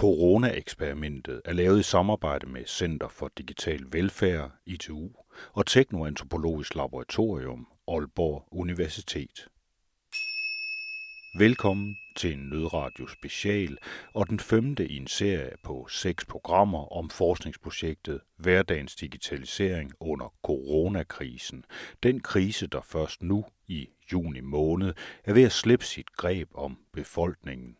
Corona-eksperimentet er lavet i samarbejde med Center for Digital Velfærd, ITU, og Teknoantropologisk Laboratorium, Aalborg Universitet. Velkommen til en nødradio special og den femte i en serie på seks programmer om forskningsprojektet Hverdagens Digitalisering under coronakrisen. Den krise, der først nu i juni måned er ved at slippe sit greb om befolkningen.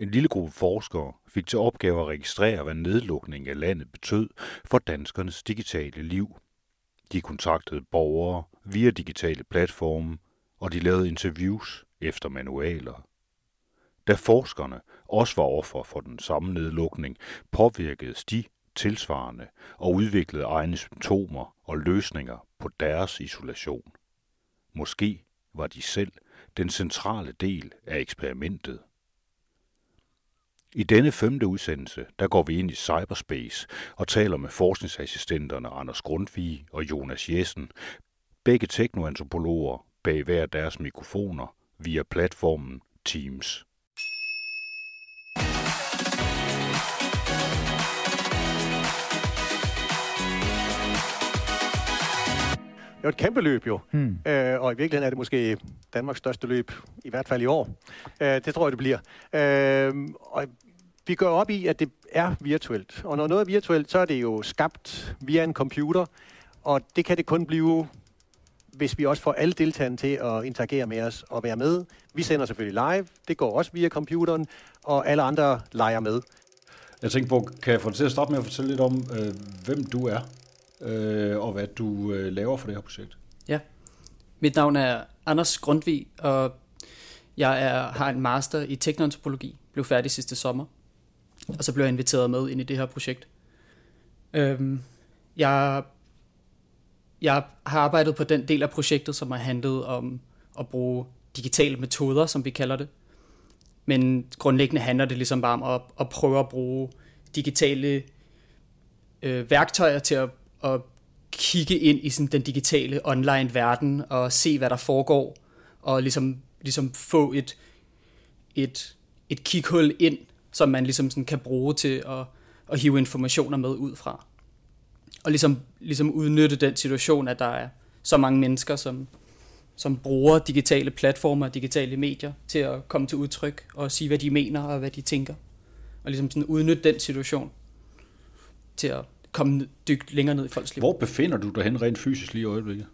En lille gruppe forskere fik til opgave at registrere, hvad nedlukningen af landet betød for danskernes digitale liv. De kontaktede borgere via digitale platforme, og de lavede interviews efter manualer. Da forskerne også var offer for den samme nedlukning, påvirkedes de tilsvarende og udviklede egne symptomer og løsninger på deres isolation. Måske var de selv den centrale del af eksperimentet. I denne femte udsendelse, der går vi ind i cyberspace og taler med forskningsassistenterne Anders Grundtvig og Jonas Jessen, begge teknoantropologer bag hver deres mikrofoner via platformen Teams. Det er et kæmpe løb jo, hmm. øh, og i virkeligheden er det måske Danmarks største løb, i hvert fald i år. Øh, det tror jeg, det bliver. Øh, og vi går op i, at det er virtuelt, og når noget er virtuelt, så er det jo skabt via en computer, og det kan det kun blive, hvis vi også får alle deltagerne til at interagere med os og være med. Vi sender selvfølgelig live, det går også via computeren, og alle andre leger med. Jeg tænker på, kan jeg få dig til at starte med at fortælle lidt om, øh, hvem du er? øh, og hvad du øh, laver for det her projekt. Ja, mit navn er Anders Grundvig, og jeg er, har en master i teknoantropologi, blev færdig sidste sommer, og så blev jeg inviteret med ind i det her projekt. Øhm, jeg, jeg har arbejdet på den del af projektet, som har handlet om at bruge digitale metoder, som vi kalder det. Men grundlæggende handler det ligesom bare om at, at prøve at bruge digitale øh, værktøjer til at at kigge ind i sådan den digitale online verden og se, hvad der foregår, og ligesom, ligesom få et, et, et kighul ind, som man ligesom sådan kan bruge til at, at hive informationer med ud fra. Og ligesom, ligesom udnytte den situation, at der er så mange mennesker, som, som bruger digitale platformer og digitale medier til at komme til udtryk og sige, hvad de mener og hvad de tænker. Og ligesom sådan udnytte den situation til at komme dygt længere ned i folks liv. Hvor befinder du dig hen rent fysisk lige i øjeblikket?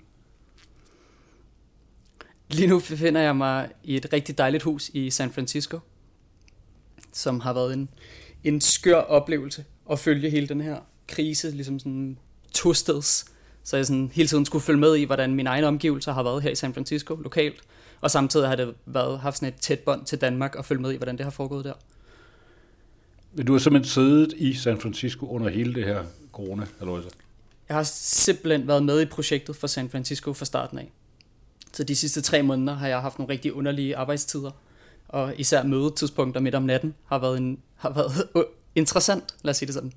Lige nu befinder jeg mig i et rigtig dejligt hus i San Francisco, som har været en, en skør oplevelse at følge hele den her krise, ligesom sådan tosteds. Så jeg sådan hele tiden skulle følge med i, hvordan mine egne omgivelser har været her i San Francisco lokalt. Og samtidig har det været, haft sådan et tæt bånd til Danmark og følge med i, hvordan det har foregået der. Du har simpelthen siddet i San Francisco under hele det her corona, eller Jeg har simpelthen været med i projektet for San Francisco fra starten af. Så de sidste tre måneder har jeg haft nogle rigtig underlige arbejdstider, og især mødetidspunkter midt om natten har været, en, har været interessant, lad os sige det sådan.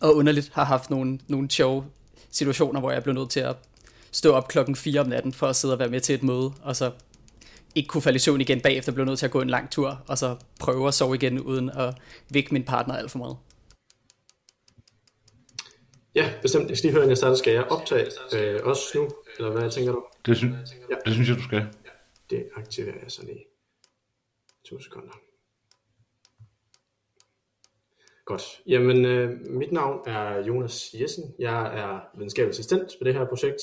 Og underligt har haft nogle, nogle sjove situationer, hvor jeg blev nødt til at stå op klokken 4 om natten for at sidde og være med til et møde, og så ikke kunne falde i søvn igen bagefter, blev nødt til at gå en lang tur, og så prøve at sove igen, uden at vække min partner alt for meget. Ja, bestemt. Jeg skal lige høre, jeg starter, skal jeg optage øh, også nu, eller hvad tænker du? Det, sy- ja. det synes jeg, du skal. Ja, det aktiverer jeg så lige. To sekunder. Godt. Jamen, øh, mit navn er Jonas Jessen. Jeg er videnskabelig assistent på det her projekt,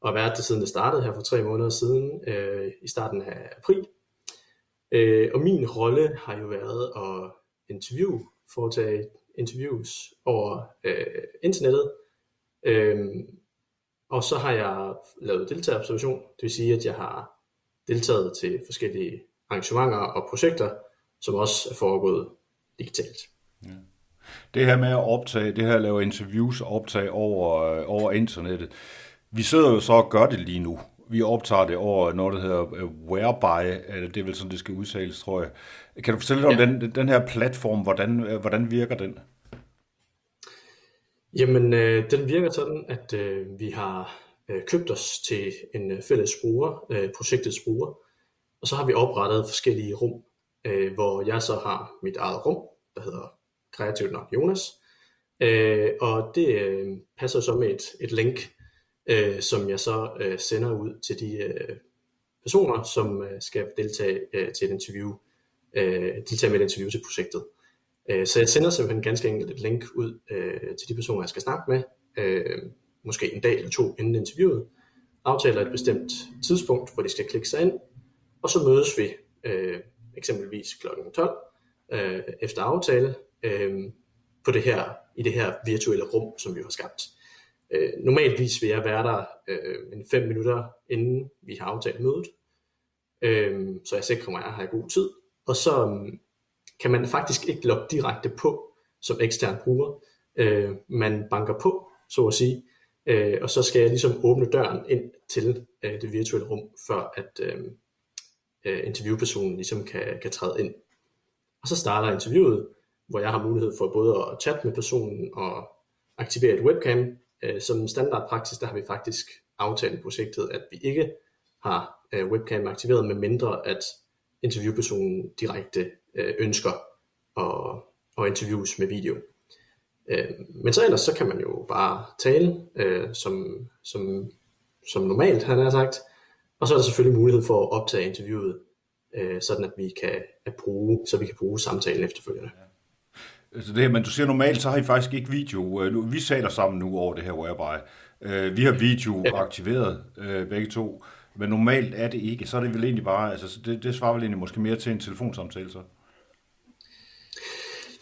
og har været det siden det startede her for tre måneder siden, øh, i starten af april. Øh, og min rolle har jo været at interview, foretage interviews over øh, internettet. Øh, og så har jeg lavet deltagerobservation, det vil sige, at jeg har deltaget til forskellige arrangementer og projekter, som også er foregået digitalt. Ja. Det her med at optage, det her at lave interviews og optage over, øh, over internettet, vi sidder jo så og gør det lige nu. Vi optager det over noget, der hedder øh, Whereby, eller det er vel sådan, det skal udtales, tror jeg. Kan du fortælle lidt ja. om den, den her platform, hvordan, øh, hvordan virker den? Jamen, øh, den virker sådan, at øh, vi har øh, købt os til en øh, fælles bruger, øh, projektets bruger, og så har vi oprettet forskellige rum, øh, hvor jeg så har mit eget rum, der hedder kreativt nok Jonas, øh, og det øh, passer så med et, et link, øh, som jeg så øh, sender ud til de øh, personer, som øh, skal deltage øh, til et interview, øh, deltage med et interview til projektet. Øh, så jeg sender simpelthen ganske enkelt et link ud øh, til de personer, jeg skal snakke med, øh, måske en dag eller to inden interviewet, aftaler et bestemt tidspunkt, hvor de skal klikke sig ind, og så mødes vi øh, eksempelvis kl. 12 øh, efter aftale øh, på det her, i det her virtuelle rum, som vi har skabt. Øh, normalvis vil jeg være der øh, en 5 minutter inden vi har aftalt mødet, øh, så jeg sikrer mig, at jeg har god tid. Og så øh, kan man faktisk ikke logge direkte på som ekstern bruger. Øh, man banker på, så at sige, øh, og så skal jeg ligesom åbne døren ind til øh, det virtuelle rum, før at øh, øh, interviewpersonen ligesom kan, kan træde ind. Og så starter interviewet, hvor jeg har mulighed for både at chatte med personen og aktivere et webcam. Øh, som standardpraksis, der har vi faktisk aftalt i projektet, at vi ikke har øh, webcam aktiveret, med mindre at interviewpersonen direkte øh, ønsker at, at interviews med video. Øh, men så ellers så kan man jo bare tale, øh, som, som, som normalt, han har sagt, og så er der selvfølgelig mulighed for at optage interviewet, øh, sådan at vi kan at bruge, så vi kan bruge samtalen efterfølgende. Altså det her, men du siger normalt, så har I faktisk ikke video. Øh, vi taler sammen nu over det her whereby. Øh, vi har video ja. aktiveret øh, begge to, men normalt er det ikke. Så er det vel egentlig bare, altså det, det svarer vel egentlig måske mere til en telefonsamtale så.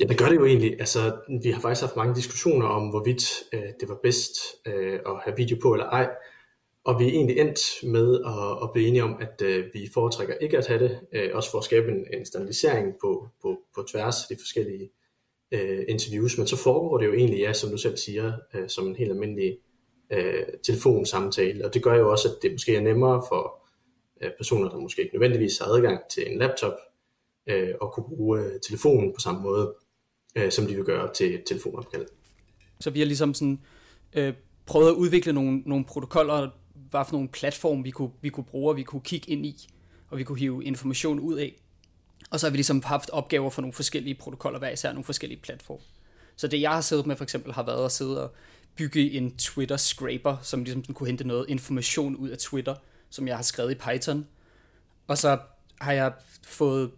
Ja, det gør det jo egentlig. Altså, vi har faktisk haft mange diskussioner om, hvorvidt øh, det var bedst øh, at have video på eller ej. Og vi er egentlig endt med at, at blive enige om, at øh, vi foretrækker ikke at have det, øh, også for at skabe en, en standardisering på, på, på tværs af de forskellige øh, interviews. Men så foregår det jo egentlig, ja, som du selv siger, øh, som en helt almindelig øh, telefonsamtale. Og det gør jo også, at det måske er nemmere for øh, personer, der måske ikke nødvendigvis har adgang til en laptop, øh, at kunne bruge øh, telefonen på samme måde øh, som de vil gøre til telefonopkald. Så vi har ligesom sådan, øh, prøvet at udvikle nogle, nogle protokoller, hvad for nogle platform, vi kunne, vi kunne bruge, og vi kunne kigge ind i, og vi kunne hive information ud af. Og så har vi ligesom haft opgaver for nogle forskellige protokoller, hver især nogle forskellige platforme. Så det jeg har siddet med for eksempel har været at sidde og bygge en Twitter scraper, som ligesom kunne hente noget information ud af Twitter, som jeg har skrevet i Python. Og så har jeg fået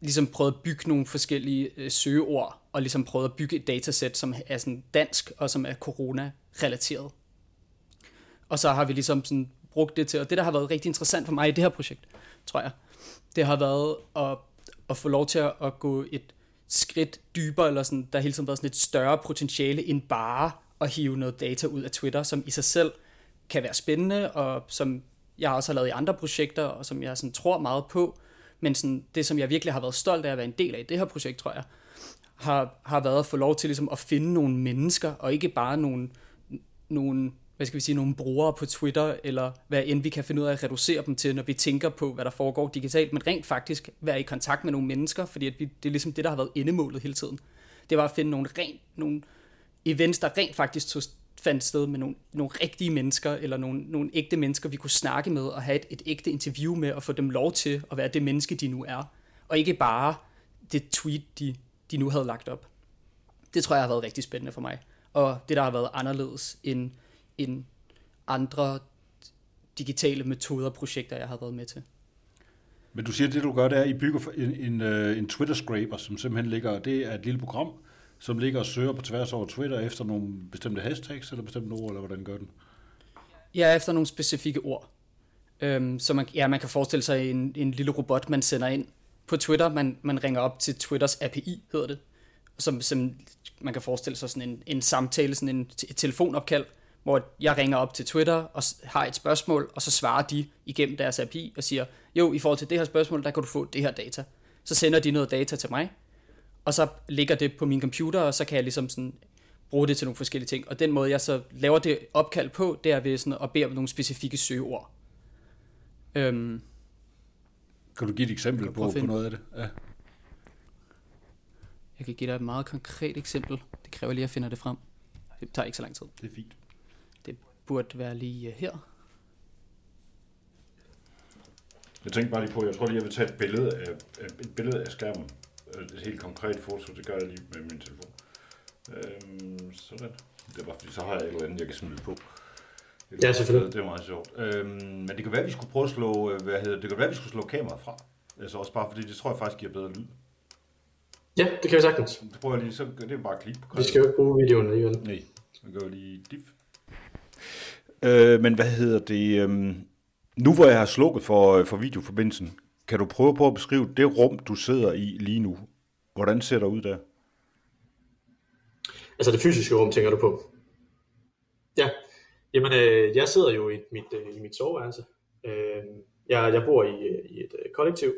ligesom prøvet at bygge nogle forskellige øh, søgeord, og ligesom prøvet at bygge et datasæt, som er sådan dansk, og som er corona-relateret. Og så har vi ligesom sådan brugt det til, og det der har været rigtig interessant for mig i det her projekt, tror jeg, det har været at, at få lov til at gå et skridt dybere, eller sådan, der har hele tiden været sådan et større potentiale end bare at hive noget data ud af Twitter, som i sig selv kan være spændende, og som jeg også har lavet i andre projekter, og som jeg sådan tror meget på, men sådan, det, som jeg virkelig har været stolt af at være en del af i det her projekt, tror jeg, har, har været at få lov til ligesom, at finde nogle mennesker, og ikke bare nogle, nogle, hvad skal vi sige, nogle brugere på Twitter, eller hvad end vi kan finde ud af at reducere dem til, når vi tænker på, hvad der foregår digitalt, men rent faktisk være i kontakt med nogle mennesker, fordi at vi, det er ligesom det, der har været endemålet hele tiden. Det var at finde nogle, rent, nogle events, der rent faktisk tog, fandt sted med nogle, nogle rigtige mennesker, eller nogle, nogle ægte mennesker, vi kunne snakke med, og have et, et ægte interview med, og få dem lov til at være det menneske, de nu er. Og ikke bare det tweet, de, de nu havde lagt op. Det tror jeg har været rigtig spændende for mig. Og det, der har været anderledes end, end andre digitale metoder og projekter, jeg har været med til. Men du siger, at det du gør, det er, at I bygger en, en, øh, en Twitter-scraper, som simpelthen ligger, det er et lille program, som ligger og søger på tværs over Twitter efter nogle bestemte hashtags eller bestemte ord, eller hvordan gør den? Ja, efter nogle specifikke ord. Øhm, så man, ja, man kan forestille sig en, en lille robot, man sender ind på Twitter. Man, man ringer op til Twitters API, hedder det. Som, som man kan forestille sig sådan en, en samtale, sådan en, et telefonopkald, hvor jeg ringer op til Twitter og har et spørgsmål, og så svarer de igennem deres API og siger, jo, i forhold til det her spørgsmål, der kan du få det her data. Så sender de noget data til mig, og så ligger det på min computer, og så kan jeg ligesom sådan bruge det til nogle forskellige ting. Og den måde, jeg så laver det opkald på, det er ved sådan at bede om nogle specifikke søgeord. Øhm, kan du give et eksempel på, på noget af det? Ja. Jeg kan give dig et meget konkret eksempel. Det kræver lige, at jeg finder det frem. Det tager ikke så lang tid. Det er fint. Burde være lige her. Jeg tænkte bare lige på, jeg tror lige, jeg vil tage et billede af, et billede af skærmen. Et helt konkret foto, det gør jeg lige med min telefon. Øhm, sådan. Det er bare fordi, så har jeg et eller andet, jeg kan smide på. Det ja, selvfølgelig. Det er meget sjovt. Øhm, men det kan være, at vi skulle prøve at slå, øh, hvad hedder det, kan være, at vi skulle slå kameraet fra. Altså også bare fordi, det tror jeg faktisk giver bedre lyd. Ja, det kan vi sagtens. Det prøver jeg lige, så det er bare klip. Vi skal jo ikke bruge videoen alligevel. Nej, vi gør lige diff. Øh, men hvad hedder det? Øh, nu hvor jeg har slukket for, øh, for videoforbindelsen, kan du prøve på at beskrive det rum, du sidder i lige nu? Hvordan ser det ud der? Altså det fysiske rum, tænker du på? Ja, jamen øh, jeg sidder jo i mit, øh, i mit soveværelse. Øh, jeg, jeg bor i, øh, i et øh, kollektiv,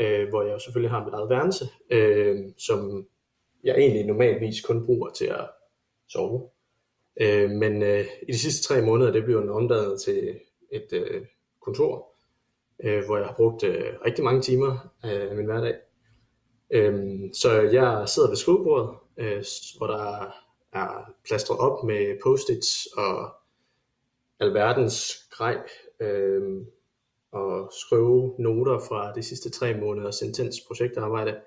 øh, hvor jeg selvfølgelig har mit eget værelse, øh, som jeg egentlig normalvis kun bruger til at sove. Øh, men øh, i de sidste tre måneder, det blev omdannet til et øh, kontor, øh, hvor jeg har brugt øh, rigtig mange timer øh, af min hverdag. Øh, så jeg sidder ved skrivebordet, øh, hvor der er plastret op med post-its og alverdens grej, øh, og skrive noter fra de sidste tre måneders intens projektarbejde.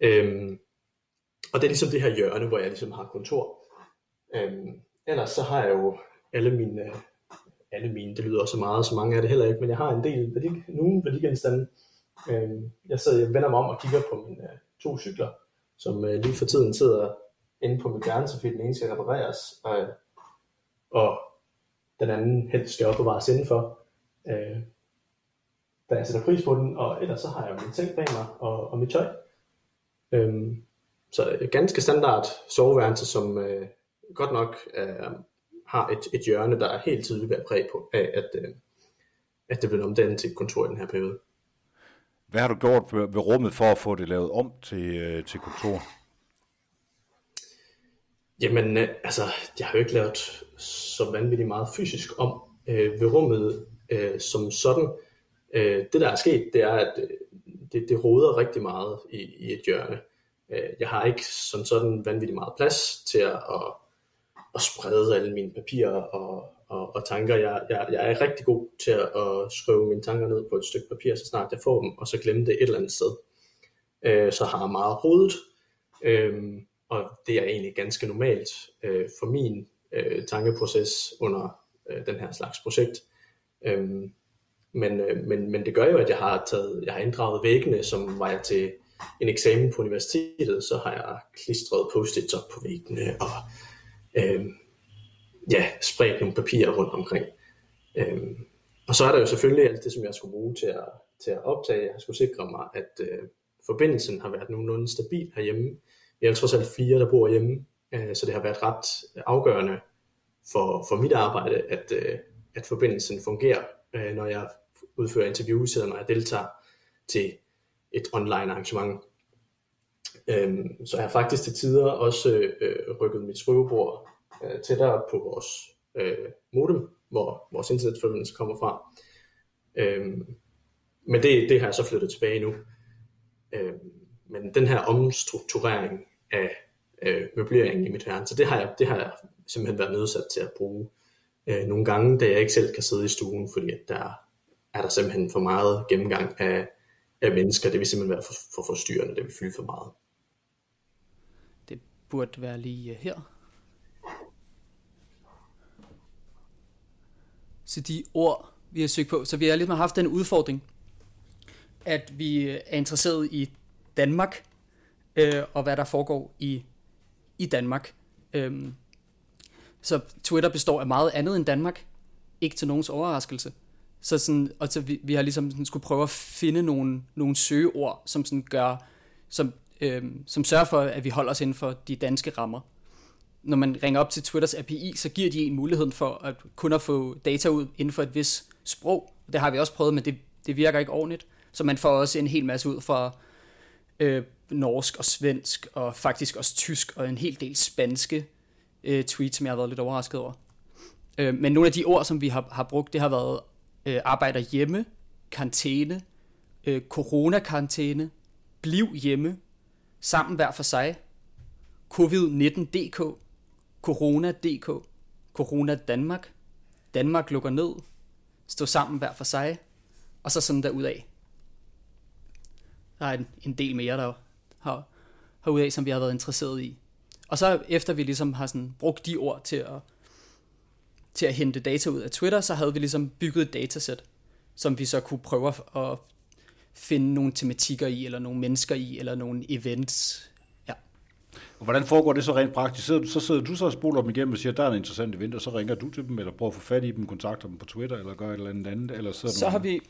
Øhm, og det er ligesom det her hjørne, hvor jeg ligesom har kontor. Øhm, ellers så har jeg jo alle mine, alle mine, det lyder også meget, så mange er det heller ikke, men jeg har en del værdi, nogle værdigenstande. Øhm, jeg, sidder, jeg vender mig om og kigger på mine øh, to cykler, som øh, lige for tiden sidder inde på mit værelse, fordi den ene skal repareres, og, og den anden helst skal opbevares indenfor. Øh, da jeg sætter pris på den, og ellers så har jeg min ting bag mig og, og mit tøj. Øhm, så øh, ganske standard soveværelse, som øh, godt nok øh, har et, et hjørne, der er helt tydeligt været præg på, af at, øh, at det bliver omdannet til et kontor i den her periode. Hvad har du gjort ved rummet for at få det lavet om til, øh, til kontor? Jamen, øh, altså, jeg har jo ikke lavet så vanvittigt meget fysisk om øh, ved rummet øh, som sådan. Øh, det der er sket, det er, at øh, det, det roder rigtig meget i, i et hjørne. Øh, jeg har ikke sådan sådan vanvittigt meget plads til at, at, at sprede alle mine papirer og, og, og tanker. Jeg, jeg, jeg er rigtig god til at, at skrive mine tanker ned på et stykke papir, så snart jeg får dem, og så glemme det et eller andet sted. Øh, så har jeg meget rodet, øh, og det er egentlig ganske normalt øh, for min øh, tankeproces under øh, den her slags projekt. Øh, men, øh, men, men det gør jo, at jeg har, taget, jeg har inddraget væggene, som var jeg til en eksamen på universitetet, så har jeg klistret post-its op på væggene, og øh, ja, spredt nogle papirer rundt omkring. Øh, og så er der jo selvfølgelig alt det, som jeg skulle bruge til at, til at optage. Jeg skulle sikre mig, at øh, forbindelsen har været nogenlunde stabil herhjemme. Vi er trods alt fire, der bor hjemme, øh, så det har været ret afgørende for, for mit arbejde, at, øh, at forbindelsen fungerer, øh, når jeg udfører interviews, eller når jeg deltager til et online arrangement. Øhm, så jeg har faktisk til tider også øh, rykket mit skrivebord øh, tættere på vores øh, modem, hvor vores internetforbindelse kommer fra. Øhm, men det, det har jeg så flyttet tilbage nu. Øhm, men den her omstrukturering af øh, møbleringen i mit værelse, det har jeg, det har jeg simpelthen været nødsat til at bruge øh, nogle gange, da jeg ikke selv kan sidde i stuen, fordi at der er der simpelthen for meget gennemgang af, af mennesker. Det vil simpelthen være for, for forstyrrende, det vil fylde for meget. Burde være lige øh, her. Så de ord, vi har søgt på, så vi har ligesom haft den udfordring, at vi øh, er interesseret i Danmark, øh, og hvad der foregår i, i Danmark. Øhm, så Twitter består af meget andet end Danmark. Ikke til nogens overraskelse. Så sådan, og så vi, vi har ligesom sådan, skulle prøve at finde nogle, nogle søgeord, som sådan gør, som, øh, som sørger for, at vi holder os inden for de danske rammer. Når man ringer op til Twitters API, så giver de en mulighed for at kun at få data ud inden for et vis sprog. Det har vi også prøvet, men det, det virker ikke ordentligt. Så man får også en hel masse ud fra øh, norsk og svensk, og faktisk også tysk, og en hel del spanske øh, tweets, som jeg har været lidt overrasket over. Øh, men nogle af de ord, som vi har, har brugt, det har været øh, arbejder hjemme, karantæne, øh, coronakarantæne, bliv hjemme, sammen hver for sig, covid-19.dk, corona.dk, corona Danmark, Danmark lukker ned, stå sammen hver for sig, og så sådan der ud af. Der er en, en del mere, der har, har ud af, som vi har været interesseret i. Og så efter vi ligesom har sådan brugt de ord til at, til at hente data ud af Twitter, så havde vi ligesom bygget et datasæt, som vi så kunne prøve at finde nogle tematikker i, eller nogle mennesker i, eller nogle events. Ja. Og hvordan foregår det så rent praktisk? Så, så sidder du så og spoler dem igennem og siger, at der er en interessant event, og så ringer du til dem, eller prøver at få fat i dem, kontakter dem på Twitter, eller gør et eller andet andet? Eller så, så har vi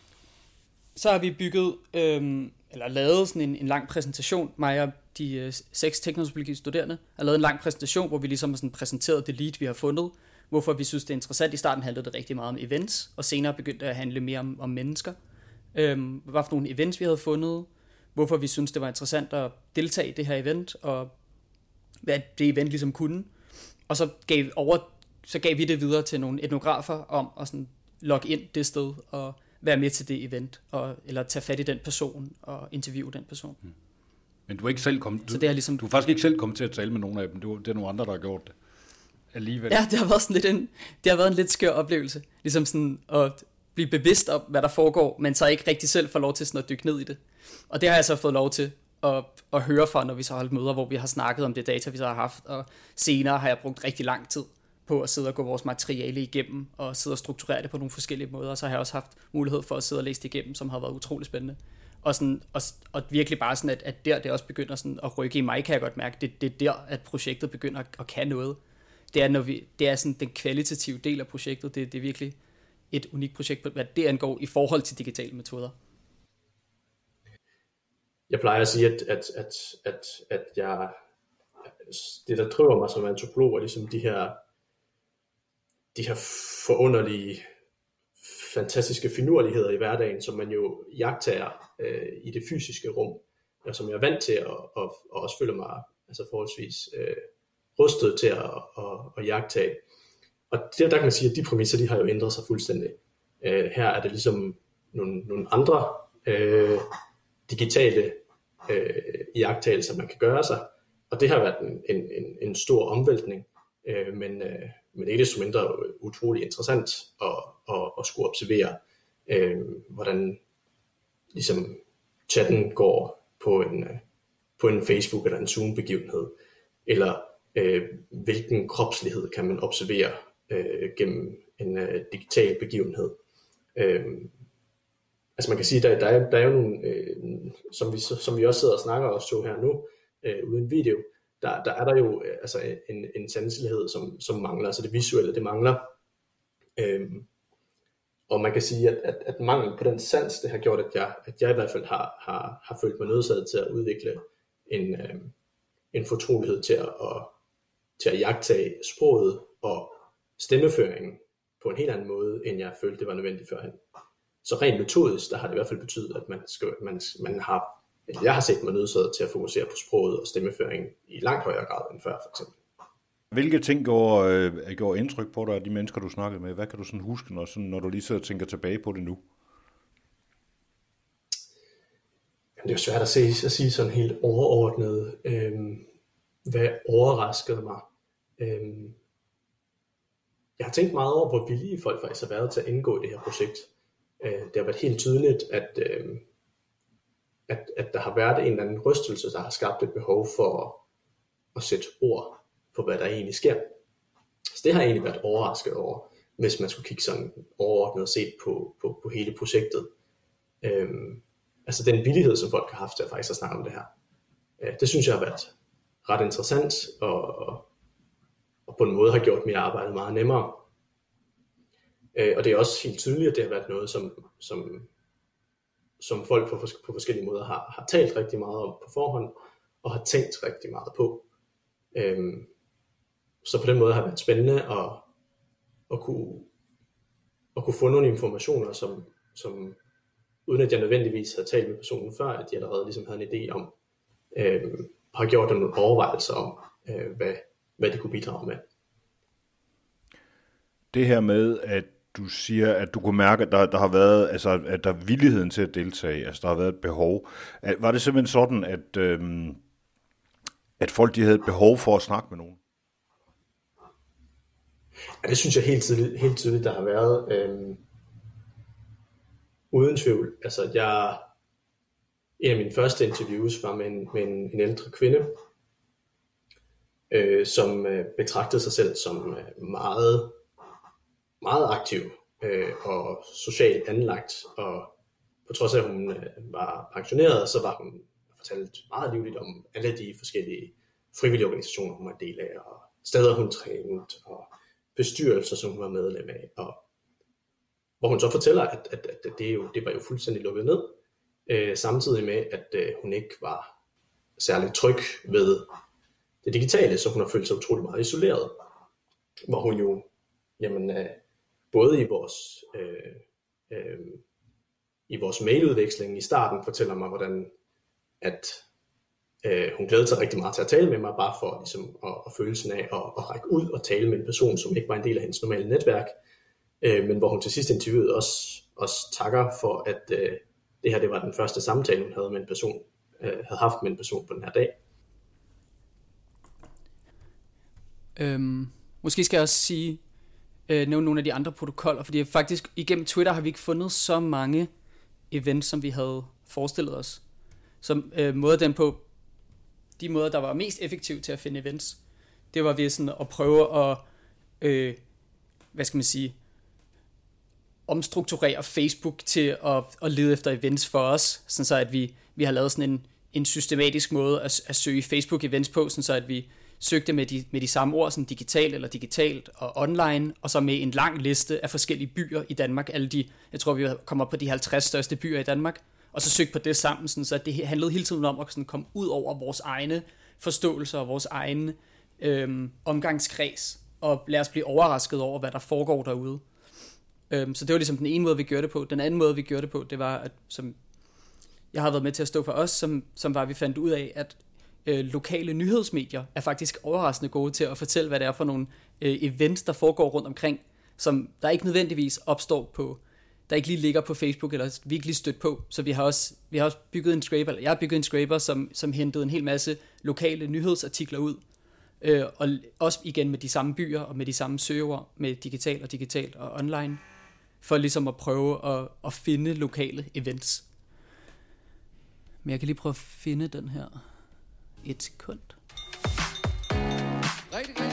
så har vi bygget, øhm, eller lavet sådan en, en lang præsentation, mig og de øh, seks teknologiske studerende, har lavet en lang præsentation, hvor vi ligesom har sådan præsenteret det lead, vi har fundet, hvorfor vi synes, det er interessant. I starten handlede det rigtig meget om events, og senere begyndte det at handle mere om, om mennesker. Øhm, hvad for nogle events, vi havde fundet, hvorfor vi synes, det var interessant at deltage i det her event, og hvad det event ligesom kunne. Og så gav, over, så gav vi det videre til nogle etnografer om at sådan logge ind det sted, og være med til det event, og, eller tage fat i den person og interviewe den person. Hmm. Men du er ikke selv kommet, du, så det er ligesom, du er faktisk ikke selv kommet til at tale med nogen af dem, du, det er nogle andre, der har gjort det alligevel. Ja, det har været sådan lidt en, det har været en lidt skør oplevelse, ligesom sådan at blive bevidst om, hvad der foregår, men så ikke rigtig selv få lov til sådan at dykke ned i det. Og det har jeg så fået lov til at, at høre fra, når vi så har holdt møder, hvor vi har snakket om det data, vi så har haft, og senere har jeg brugt rigtig lang tid på at sidde og gå vores materiale igennem, og sidde og strukturere det på nogle forskellige måder, og så har jeg også haft mulighed for at sidde og læse det igennem, som har været utrolig spændende. Og, sådan, og, og virkelig bare sådan, at, at der det også begynder sådan at rykke i mig, kan jeg godt mærke, det, det er der, at projektet begynder at, at kan noget. Det er, når vi, det er sådan den kvalitative del af projektet, det, det er virkelig et unikt projekt, hvad det angår i forhold til digitale metoder. Jeg plejer at sige, at, at, at, at, at jeg, det der driver mig som antropolog er ligesom de her de her forunderlige, fantastiske finurligheder i hverdagen, som man jo jagtager øh, i det fysiske rum, og som jeg er vant til at, og, og også føler mig altså forholdsvis øh, rustet til at, at, at jagtage. Og der, der kan man sige, at de præmisser, de har jo ændret sig fuldstændig. Øh, her er det ligesom nogle, nogle andre øh, digitale øh, jagttagelser, man kan gøre sig, og det har været en, en, en, en stor omvæltning, øh, men, øh, men ikke desto mindre utrolig interessant at, at, at skulle observere, øh, hvordan ligesom chatten går på en, øh, på en Facebook eller en Zoom-begivenhed, eller øh, hvilken kropslighed kan man observere øh, gennem en øh, digital begivenhed. Øh, altså man kan sige, der, der, er, der er jo nogle, øh, som, vi, som vi også sidder og snakker os to her nu, øh, uden video, der, der er der jo øh, altså en, en sanselighed, som, som mangler, altså det visuelle, det mangler. Øh, og man kan sige, at, at, at mangel på den sans, det har gjort, at jeg, at jeg i hvert fald har, har, har følt mig nødsaget til at udvikle en, øh, en fortrolighed til at, at, til at jagtage sproget og stemmeføringen på en helt anden måde, end jeg følte, det var nødvendigt førhen. Så rent metodisk, der har det i hvert fald betydet, at man, skal, man, man har jeg har set mig nødsaget til at fokusere på sproget og stemmeføringen i langt højere grad end før, for eksempel. Hvilke ting gjorde, øh, gjorde indtryk på dig af de mennesker, du snakkede med? Hvad kan du sådan huske, når, sådan, når du lige sidder og tænker tilbage på det nu? Jamen, det er jo svært at, se, at sige sådan helt overordnet, øhm, hvad overraskede mig. Øhm, jeg har tænkt meget over, hvor villige folk faktisk har været til at indgå i det her projekt. Øh, det har været helt tydeligt, at øh, at, at der har været en eller anden rystelse, der har skabt et behov for at, at sætte ord på, hvad der egentlig sker. Så det har jeg egentlig været overrasket over, hvis man skulle kigge sådan overordnet set på, på, på hele projektet. Øhm, altså den villighed, som folk har haft til at faktisk at snakke om det her. Øh, det synes jeg har været ret interessant, og, og på en måde har gjort mit arbejde meget nemmere. Øh, og det er også helt tydeligt, at det har været noget, som, som som folk på, på forskellige måder har, har talt rigtig meget om på forhånd, og har tænkt rigtig meget på. Øhm, så på den måde har det været spændende at, at, kunne, at kunne få nogle informationer, som, som uden at jeg nødvendigvis havde talt med personen før, at de allerede ligesom havde en idé om, øhm, har gjort nogle overvejelser om, øh, hvad, hvad de kunne bidrage med. Det her med, at du siger, at du kunne mærke, at der, der har været, altså, at der er villigheden til at deltage, altså der har været et behov. At, var det simpelthen sådan, at, øhm, at folk de havde et behov for at snakke med nogen? Ja, det synes jeg helt tydeligt, helt tydeligt der har været. Øhm, uden tvivl. Altså, jeg, en af mine første interviews var med en, med en, en ældre kvinde, øh, som øh, betragtede sig selv som øh, meget, meget aktiv øh, og socialt anlagt, og på trods af, at hun øh, var pensioneret, så var hun fortalt meget livligt om alle de forskellige frivillige organisationer, hun var del af, og steder, hun trænede, og bestyrelser, som hun var medlem af, og hvor hun så fortæller, at, at, at det, jo, det var jo fuldstændig lukket ned, øh, samtidig med, at øh, hun ikke var særlig tryg ved det digitale, så hun har følt sig utrolig meget isoleret, hvor hun jo, jamen, øh, både i vores, øh, øh, i vores mailudveksling i starten fortæller mig, hvordan at øh, hun glædede sig rigtig meget til at tale med mig, bare for ligesom, at, at følelsen af at, at række ud og tale med en person, som ikke var en del af hendes normale netværk, øh, men hvor hun til sidst interviewet også, også takker for, at øh, det her det var den første samtale, hun havde med en person, øh, havde haft med en person på den her dag. Øhm, måske skal jeg også sige, øh, nævne nogle af de andre protokoller, fordi faktisk igennem Twitter har vi ikke fundet så mange events, som vi havde forestillet os. Så øh, måder den på, de måder, der var mest effektive til at finde events, det var ved sådan at prøve at, øh, hvad skal man sige, omstrukturere Facebook til at, at lede efter events for os, sådan så at vi, vi har lavet sådan en, en systematisk måde at, at søge Facebook events på, sådan så at vi søgte med de, med de samme ord, sådan digitalt eller digitalt og online, og så med en lang liste af forskellige byer i Danmark, alle de, jeg tror vi kommer på de 50 største byer i Danmark, og så søgte på det sammen, sådan, så det handlede hele tiden om at sådan komme ud over vores egne forståelser og vores egen øhm, omgangskreds, og lade os blive overrasket over, hvad der foregår derude. Øhm, så det var ligesom den ene måde, vi gjorde det på. Den anden måde, vi gjorde det på, det var, at som jeg har været med til at stå for os, som, som var, at vi fandt ud af, at øh, lokale nyhedsmedier er faktisk overraskende gode til at fortælle, hvad det er for nogle øh, events, der foregår rundt omkring, som der ikke nødvendigvis opstår på, der ikke lige ligger på Facebook, eller vi ikke lige stødt på. Så vi har også, vi har også bygget en scraper, eller jeg har bygget en scraper, som, som hentede en hel masse lokale nyhedsartikler ud, øh, og også igen med de samme byer, og med de samme søger, med digital og digital og online, for ligesom at prøve at, at finde lokale events. Men jeg kan lige prøve at finde den her et sekund. Rigtig, rigtig,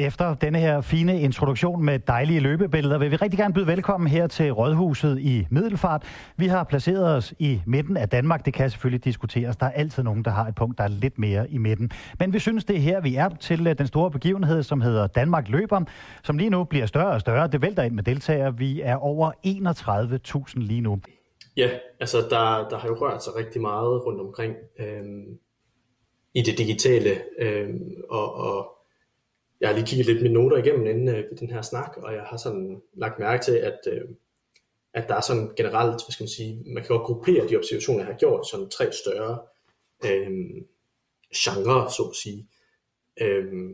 Efter denne her fine introduktion med dejlige løbebilleder, vil vi rigtig gerne byde velkommen her til Rådhuset i Middelfart. Vi har placeret os i midten af Danmark. Det kan selvfølgelig diskuteres. Der er altid nogen, der har et punkt, der er lidt mere i midten. Men vi synes, det er her, vi er til øh, den store begivenhed, som hedder Danmark Løber, som lige nu bliver større og større. Det vælter ind med deltagere. Vi er over 31.000 lige nu. Ja, altså der, der har jo rørt sig rigtig meget rundt omkring øhm, i det digitale, øhm, og, og jeg har lige kigget lidt mine noter igennem inden øh, den her snak, og jeg har sådan lagt mærke til, at, øh, at der er sådan generelt, hvad skal man sige, man kan godt gruppere de observationer, jeg har gjort, sådan tre større øh, genre, så at sige. Øh,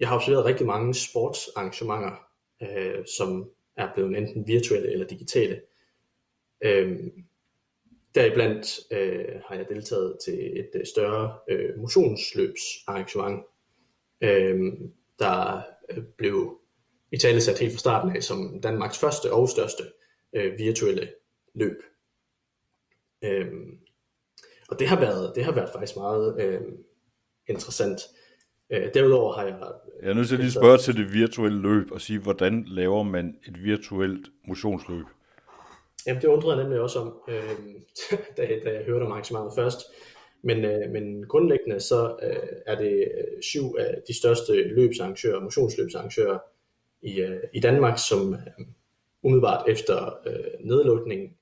jeg har observeret rigtig mange sportsarrangementer, øh, som er blevet enten virtuelle eller digitale. Øh, deriblandt øh, har jeg deltaget til et øh, større øh, motionsløbsarrangement, øh, der øh, blev i tale sat helt fra starten af som Danmarks første og største øh, virtuelle løb. Øhm, og det har været, det har været faktisk meget øh, interessant. Øh, derudover har jeg... Jeg er nødt til at lige spørge til det virtuelle løb og sige, hvordan laver man et virtuelt motionsløb? Jamen det undrede jeg nemlig også om, øh, da, da jeg hørte om arrangementet først. Men, øh, men grundlæggende så øh, er det øh, syv af de største løbsarrangører, motionsløbsarrangører i, øh, i Danmark, som øh, umiddelbart efter øh, nedlukningen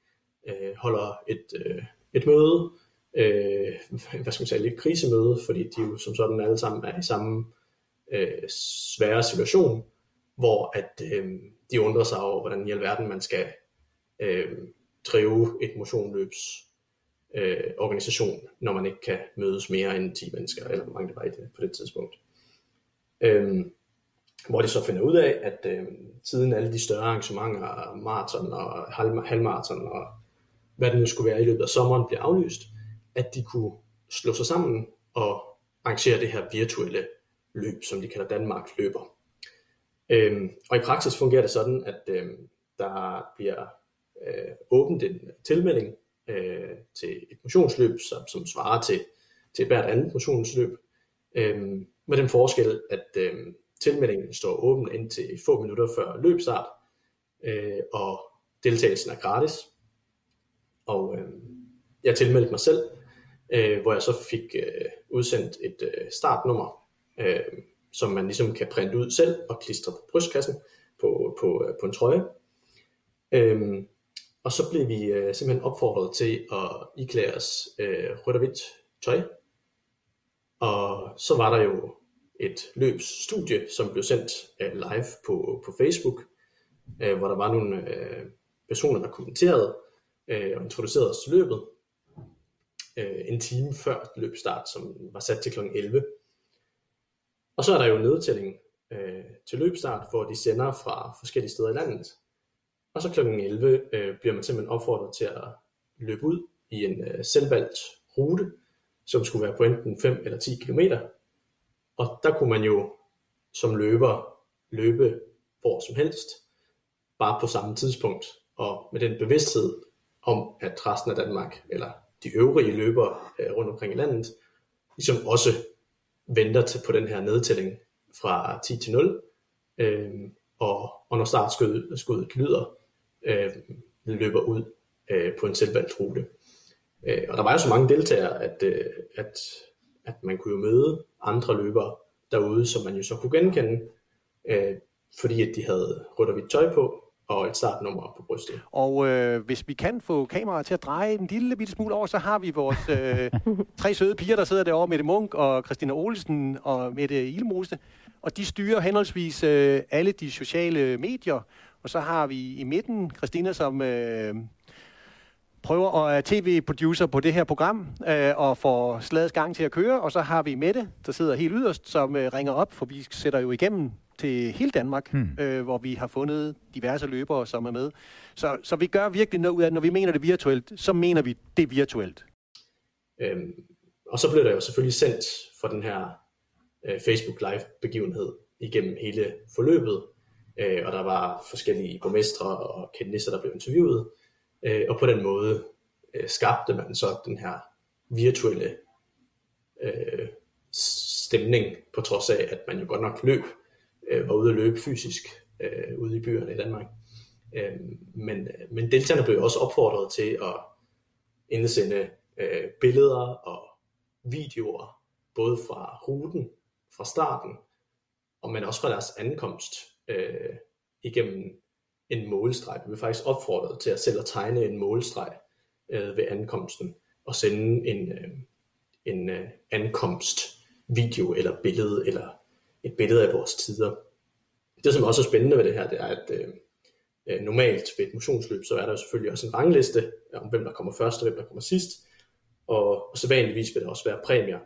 øh, holder et, øh, et møde, øh, hvad skal man sige, lidt krisemøde, fordi de jo som sådan alle sammen er i samme øh, svære situation, hvor at øh, de undrer sig over, hvordan i alverden man skal øh, drive et motionløbs øh, organisation, når man ikke kan mødes mere end 10 mennesker, eller hvor mange det var i det, på det tidspunkt. Øhm, hvor de så finder ud af, at øh, siden alle de større arrangementer, maraton og halvmaraton og hvad det nu skulle være i løbet af sommeren, bliver aflyst, at de kunne slå sig sammen og arrangere det her virtuelle løb, som de kalder Danmark løber. Øhm, og i praksis fungerer det sådan, at øhm, der bliver øh, åbent en tilmelding øh, til et motionsløb, som, som svarer til, til hvert andet motionsløb, øh, med den forskel, at øh, tilmeldingen står åben indtil få minutter før løbstart, øh, og deltagelsen er gratis. Og øh, jeg tilmeldte mig selv, øh, hvor jeg så fik øh, udsendt et øh, startnummer, øh, som man ligesom kan printe ud selv og klistre på brystkassen på, på, øh, på en trøje. Øh, og så blev vi øh, simpelthen opfordret til at iklæde os øh, rødt og hvidt tøj. Og så var der jo et løbsstudie, som blev sendt øh, live på, på Facebook, øh, hvor der var nogle øh, personer, der kommenterede øh, og introducerede os til løbet øh, en time før løbstart, som var sat til kl. 11. Og så er der jo nedtælling øh, til løbstart, hvor de sender fra forskellige steder i landet. Og så kl. 11 øh, bliver man simpelthen opfordret til at løbe ud i en øh, selvvalgt rute, som skulle være på enten 5 eller 10 km. Og der kunne man jo som løber løbe hvor som helst, bare på samme tidspunkt, og med den bevidsthed om, at resten af Danmark, eller de øvrige løbere øh, rundt omkring i landet, ligesom også venter til på den her nedtælling fra 10 til 0, øh, og, og når startskuddet lyder, øh, løber ud øh, på en selvvalgt rute. Øh, og der var jo så mange deltagere, at, øh, at, at man kunne jo møde andre løbere derude, som man jo så kunne genkende, øh, fordi at de havde rødt og hvidt tøj på, og et startnummer på brystet. Og øh, hvis vi kan få kameraet til at dreje en lille bitte smule over, så har vi vores øh, tre søde piger, der sidder derovre, Mette Munk og Christina Olsen og Mette Ilmose. Og de styrer henholdsvis øh, alle de sociale medier. Og så har vi i midten Christina, som øh, prøver at være tv-producer på det her program øh, og får slagets gang til at køre. Og så har vi Mette, der sidder helt yderst, som øh, ringer op, for vi sætter jo igennem til hele Danmark, hmm. øh, hvor vi har fundet diverse løbere, som er med. Så, så vi gør virkelig noget ud af, når vi mener det virtuelt, så mener vi det virtuelt. Øhm, og så blev der jo selvfølgelig sendt for den her øh, Facebook Live begivenhed igennem hele forløbet, øh, og der var forskellige borgmestre og kendisser, der blev interviewet, øh, og på den måde øh, skabte man så den her virtuelle øh, stemning, på trods af, at man jo godt nok løb øh, var ude at løbe fysisk øh, ude i byerne i Danmark. Øh, men, øh, men deltagerne blev også opfordret til at indsende øh, billeder og videoer, både fra ruten, fra starten, og men også fra deres ankomst øh, igennem en målstreg. Vi blev faktisk opfordret til at selv at tegne en målstreg øh, ved ankomsten og sende en, øh, en øh, ankomstvideo eller billede eller et billede af vores tider. Det, som også er spændende ved det her, det er, at øh, øh normalt ved et motionsløb, så er der selvfølgelig også en rangliste om, hvem der kommer først og hvem der kommer sidst. Og, og så vanligvis vil der også være præmier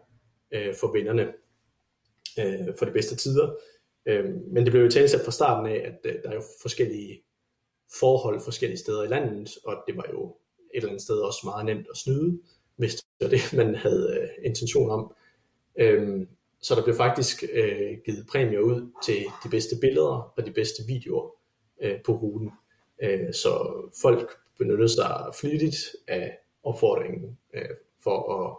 øh, for vinderne øh, for de bedste tider. Øh, men det blev jo talt fra starten af, at øh, der er jo forskellige forhold forskellige steder i landet, og det var jo et eller andet sted også meget nemt at snyde, hvis det var det, man havde øh, intention om. Øhm, så der blev faktisk øh, givet præmier ud til de bedste billeder og de bedste videoer øh, på ruten. Øh, så folk benyttede sig flittigt af opfordringen øh, for at,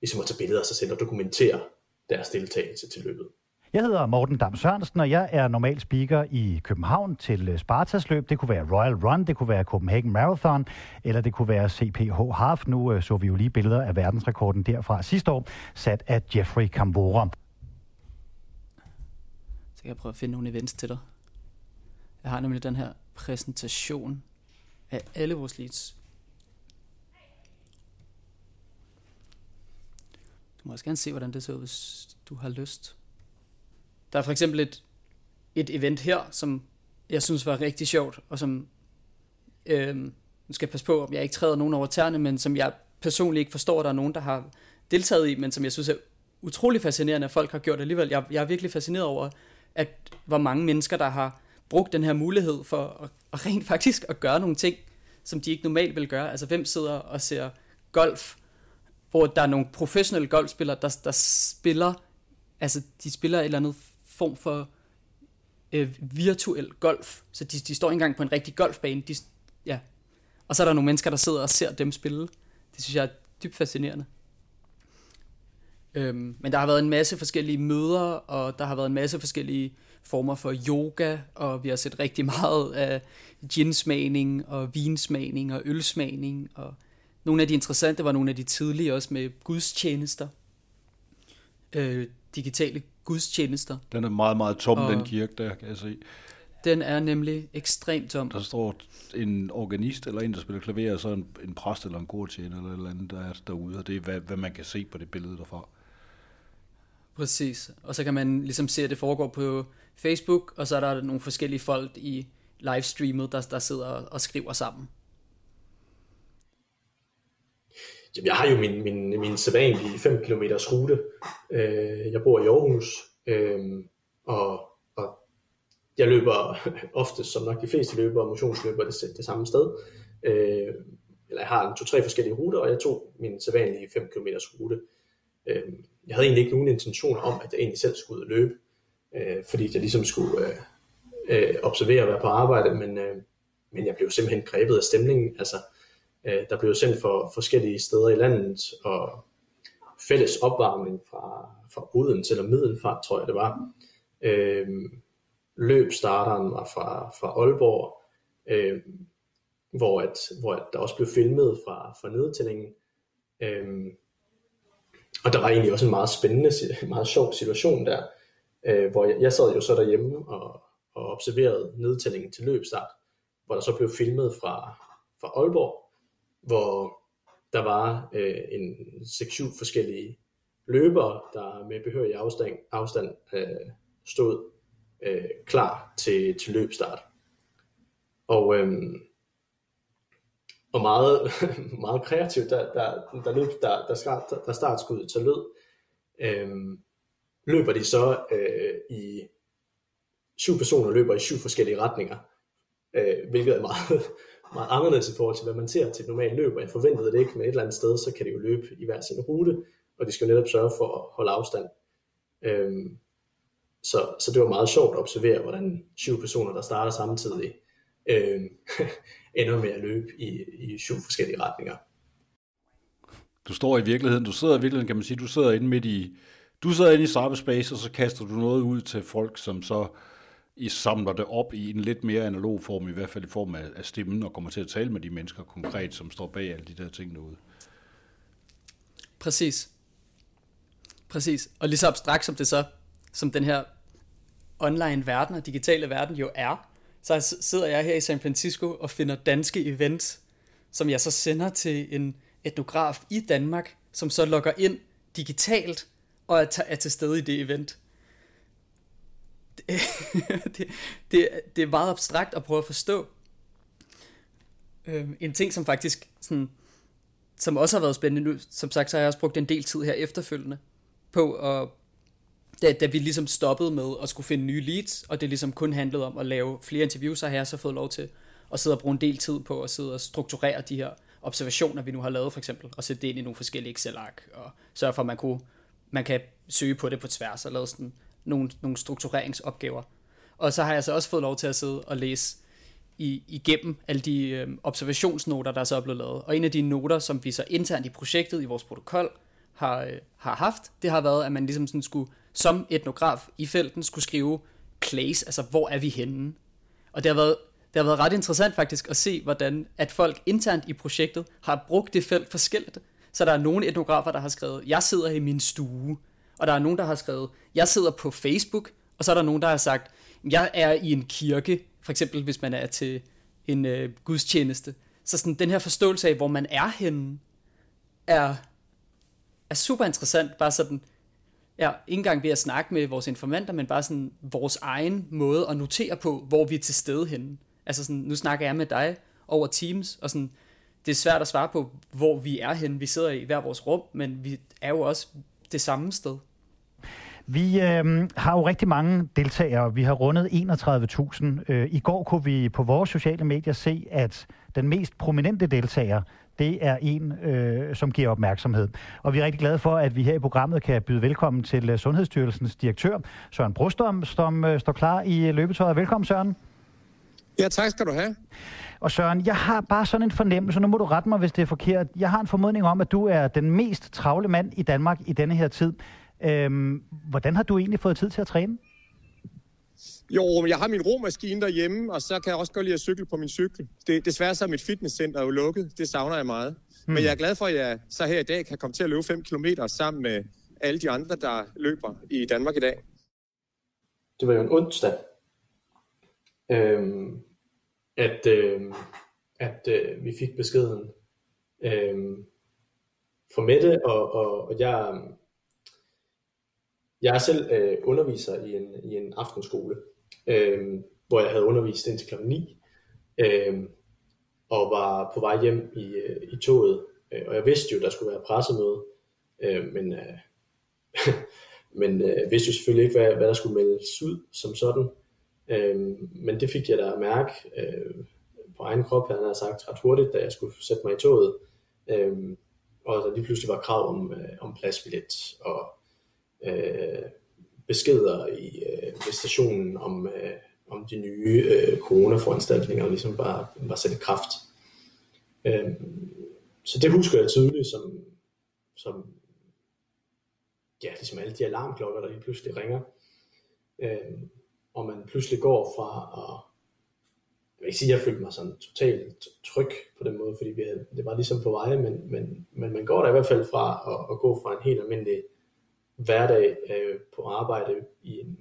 ligesom at tage billeder af sig selv og dokumentere deres deltagelse til løbet. Jeg hedder Morten Dam Sørensen, og jeg er normal speaker i København til øh, Spartas løb. Det kunne være Royal Run, det kunne være Copenhagen Marathon, eller det kunne være CPH Half. Nu øh, så vi jo lige billeder af verdensrekorden derfra sidste år, sat af Jeffrey Kambora. Så kan jeg prøve at finde nogle events til dig. Jeg har nemlig den her præsentation af alle vores leads. Du må også gerne se, hvordan det ser ud, hvis du har lyst. Der er for eksempel et, et event her, som jeg synes var rigtig sjovt, og som, øh, nu skal jeg passe på, om jeg ikke træder nogen over tæerne, men som jeg personligt ikke forstår, at der er nogen, der har deltaget i, men som jeg synes er utrolig fascinerende, at folk har gjort alligevel. Jeg, jeg er virkelig fascineret over at hvor mange mennesker, der har brugt den her mulighed for at, at rent faktisk at gøre nogle ting, som de ikke normalt vil gøre. Altså hvem sidder og ser golf, hvor der er nogle professionelle golfspillere, der, der spiller, altså de spiller et eller andet form for øh, virtuel golf. Så de, de står ikke engang på en rigtig golfbane. De, ja. Og så er der nogle mennesker, der sidder og ser dem spille. Det synes jeg er dybt fascinerende. Øhm, men der har været en masse forskellige møder, og der har været en masse forskellige former for yoga, og vi har set rigtig meget af ginsmagning, og vinsmagning, og ølsmagning, og nogle af de interessante var nogle af de tidlige også med gudstjenester. Øh, digitale gudstjenester. Den er meget, meget tom, og den kirke der, kan jeg se. Den er nemlig ekstremt tom. Der står en organist eller en, der spiller klaver, og så en, en præst eller en gudstjener eller et eller andet, der er derude, og det er, hvad, hvad man kan se på det billede derfra. Præcis. Og så kan man ligesom se, at det foregår på Facebook, og så er der nogle forskellige folk i livestreamet, der, der sidder og skriver sammen. Jamen, jeg har jo min, min, min sædvanlige 5 km rute. Øh, jeg bor i Aarhus, øh, og, og jeg løber ofte, som nok de fleste løber, motionsløber det, det samme sted. Øh, eller jeg har to-tre forskellige ruter, og jeg tog min sædvanlige 5 km rute. Øh, jeg havde egentlig ikke nogen intention om, at jeg egentlig selv skulle ud og løbe, øh, fordi jeg ligesom skulle øh, øh, observere og være på arbejde, men, øh, men jeg blev simpelthen grebet af stemningen. Altså, øh, der blev sendt for forskellige steder i landet, og fælles opvarmning fra, fra Uden eller Middelfart, tror jeg det var. Øh, løbstarteren var fra, fra Aalborg, øh, hvor, at, hvor at der også blev filmet fra, fra nedtællingen. Øh, og der var egentlig også en meget spændende, meget sjov situation der, øh, hvor jeg, jeg sad jo så derhjemme og, og observerede nedtællingen til løbstart, hvor der så blev filmet fra, fra Aalborg, hvor der var øh, en 6-7 forskellige løbere, der med behørig afstand, afstand øh, stod øh, klar til, til løbstart. Og, øh, og meget, meget kreativt, der, der, der, løb, der, der, start, der startskuddet til lød, øh, løber de så øh, i syv personer løber i syv forskellige retninger, øh, hvilket er meget, meget anderledes i forhold til, hvad man ser til et normalt løb, og jeg forventede det ikke, men et eller andet sted, så kan de jo løbe i hver sin rute, og de skal jo netop sørge for at holde afstand. Øhm, så, så det var meget sjovt at observere, hvordan syv personer, der starter samtidig, øhm, ender med at løbe i, i syv forskellige retninger. Du står i virkeligheden, du sidder i virkeligheden, kan man sige, du sidder inde midt i, du sidder inde i cyberspace, og så kaster du noget ud til folk, som så i samler det op i en lidt mere analog form, i hvert fald i form af, af stemmen, og kommer til at tale med de mennesker konkret, som står bag alle de der ting derude. Præcis. Præcis. Og lige så abstrakt som det så, som den her online verden og digitale verden jo er, så sidder jeg her i San Francisco og finder danske events, som jeg så sender til en etnograf i Danmark, som så logger ind digitalt og er, er til stede i det event. Det, det, det, det er meget abstrakt at prøve at forstå. Øh, en ting, som faktisk sådan, som også har været spændende nu, som sagt, så har jeg også brugt en del tid her efterfølgende på at da, da vi ligesom stoppede med at skulle finde nye leads, og det ligesom kun handlede om at lave flere interviews, så har jeg så fået lov til at sidde og bruge en del tid på at sidde og strukturere de her observationer, vi nu har lavet for eksempel, og sætte det ind i nogle forskellige Excel-ark, og sørge for, at man, kunne, man kan søge på det på tværs, og lave sådan nogle, nogle struktureringsopgaver. Og så har jeg så også fået lov til at sidde og læse i, igennem alle de øh, observationsnoter, der så er blevet lavet. Og en af de noter, som vi så internt i projektet, i vores protokol, har, øh, har haft, det har været, at man ligesom sådan skulle som etnograf i felten skulle skrive place, altså hvor er vi henne? Og det har været, det har været ret interessant faktisk at se, hvordan at folk internt i projektet har brugt det felt forskelligt. Så der er nogle etnografer, der har skrevet, jeg sidder i min stue, og der er nogen, der har skrevet, jeg sidder på Facebook, og så er der nogen, der har sagt, jeg er i en kirke, for eksempel hvis man er til en øh, gudstjeneste. Så sådan, den her forståelse af, hvor man er henne, er, er super interessant, bare sådan, Ja, ikke engang ved at snakke med vores informanter, men bare sådan vores egen måde at notere på, hvor vi er til stede henne. Altså sådan, nu snakker jeg med dig over Teams, og sådan, det er svært at svare på, hvor vi er henne. Vi sidder i hver vores rum, men vi er jo også det samme sted. Vi øh, har jo rigtig mange deltagere. Vi har rundet 31.000. Øh, I går kunne vi på vores sociale medier se, at den mest prominente deltager, det er en, øh, som giver opmærksomhed. Og vi er rigtig glade for, at vi her i programmet kan byde velkommen til uh, Sundhedsstyrelsens direktør, Søren Brustom, som uh, står klar i løbetøjet. Velkommen, Søren. Ja, tak skal du have. Og Søren, jeg har bare sådan en fornemmelse, nu må du rette mig, hvis det er forkert. Jeg har en formodning om, at du er den mest travle mand i Danmark i denne her tid. Øhm, hvordan har du egentlig fået tid til at træne? Jo, men jeg har min romaskine derhjemme, og så kan jeg også godt lide at cykle på min cykel. Det, desværre så er mit fitnesscenter jo lukket. Det savner jeg meget. Hmm. Men jeg er glad for, at jeg så her i dag kan komme til at løbe 5 km sammen med alle de andre, der løber i Danmark i dag. Det var jo en onsdag, øhm, at, øhm, at øh, vi fik beskeden øhm, fra Mette, og, og, og jeg, jeg er selv øh, underviser i en, i en aftenskole, øh, hvor jeg havde undervist indtil kl. 9, øh, og var på vej hjem i, øh, i toget. Øh, og jeg vidste jo, der skulle være pressemøde, øh, men, øh, men øh, vidste jo selvfølgelig ikke, hvad, hvad der skulle meldes ud som sådan. Øh, men det fik jeg da at mærke øh, på egen krop, han havde sagt ret hurtigt, da jeg skulle sætte mig i toget. Øh, og der lige pludselig var krav om, øh, om pladsbillet, og øh, beskeder i øh, ved stationen om, øh, om de nye øh, coronaforanstaltninger ligesom bare var sat i kraft. Øh, så det husker jeg tydeligt som, som ja, ligesom alle de alarmklokker, der lige pludselig ringer. Øh, og man pludselig går fra at jeg vil ikke sige, at jeg følte mig sådan totalt tryg på den måde, fordi vi havde, det var ligesom på vej, men, men, men man går der i hvert fald fra at, at gå fra en helt almindelig hverdag øh, på arbejde i en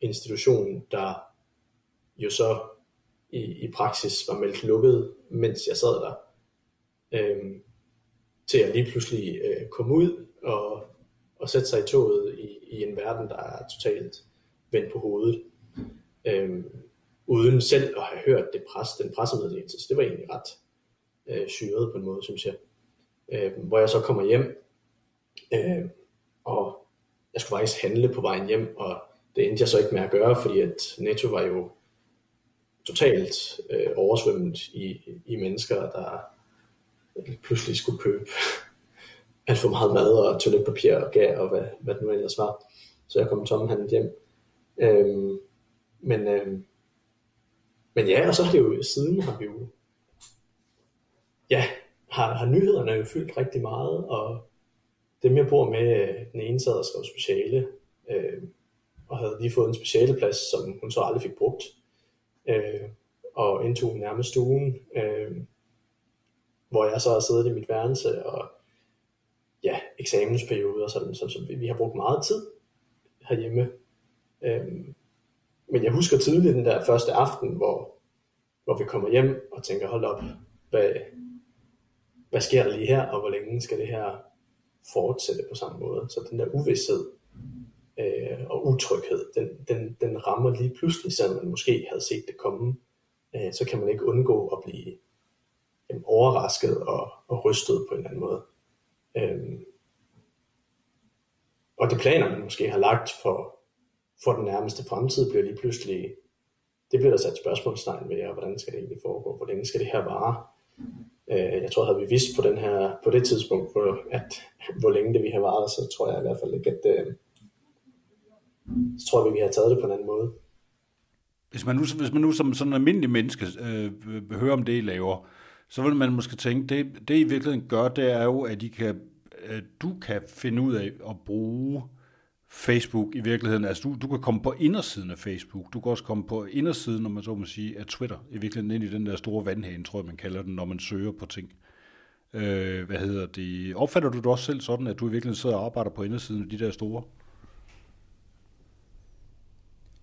institution, der jo så i, i praksis var meldt lukket, mens jeg sad der, øh, til at lige pludselig øh, komme ud og, og sætte sig i toget i, i en verden, der er totalt vendt på hovedet. Øh, uden selv at have hørt det pres, den pressemeddelelse. Så det var egentlig ret øh, syret på en måde, synes jeg. Øh, hvor jeg så kommer hjem, øh, og jeg skulle faktisk handle på vejen hjem, og det endte jeg så ikke med at gøre, fordi at Netto var jo totalt øh, oversvømmet i, i mennesker, der pludselig skulle købe alt for meget mad og toiletpapir og gær og hvad, hvad det nu ellers var. Så jeg kom tomhandlet hjem. Øhm, men, øhm, men ja, og så har det jo siden har vi jo ja, har, har nyhederne jo fyldt rigtig meget, og dem jeg bor med, den ene sad og skrev speciale, øh, og havde lige fået en specialeplads, som hun så aldrig fik brugt, øh, og indtog nærmest stuen, øh, hvor jeg så har siddet i mit værelse, og ja, eksamensperioder, sådan, så, så vi har brugt meget tid herhjemme. Øh, men jeg husker tydeligt den der første aften, hvor, hvor vi kommer hjem og tænker, hold op, hvad, hvad sker der lige her, og hvor længe skal det her fortsætte på samme måde. Så den der uvidshed øh, og utryghed, den, den, den rammer lige pludselig, selvom man måske havde set det komme. Øh, så kan man ikke undgå at blive øh, overrasket og, og rystet på en eller anden måde. Øh, og de planer, man måske har lagt for, for den nærmeste fremtid, bliver lige pludselig, det bliver der sat spørgsmålstegn ved, og hvordan skal det egentlig foregå, hvor længe skal det her vare? Øh, jeg tror, havde vi vidst på, den her, på det tidspunkt, hvor, at, hvor længe det vi har varet, så tror jeg i hvert fald ikke, at øh, så tror jeg, vi har taget det på en anden måde. Hvis man nu, hvis man nu som sådan en almindelig menneske øh, hører om det, I laver, så vil man måske tænke, det, det I virkeligheden gør, det er jo, at I kan, at du kan finde ud af at bruge Facebook i virkeligheden. Altså du, du kan komme på indersiden af Facebook. Du kan også komme på indersiden, når man så må sige, af Twitter. I virkeligheden ind i den der store vandhane, tror jeg, man kalder den, når man søger på ting. Øh, hvad hedder det? Opfatter du det også selv sådan, at du i virkeligheden sidder og arbejder på indersiden af de der store?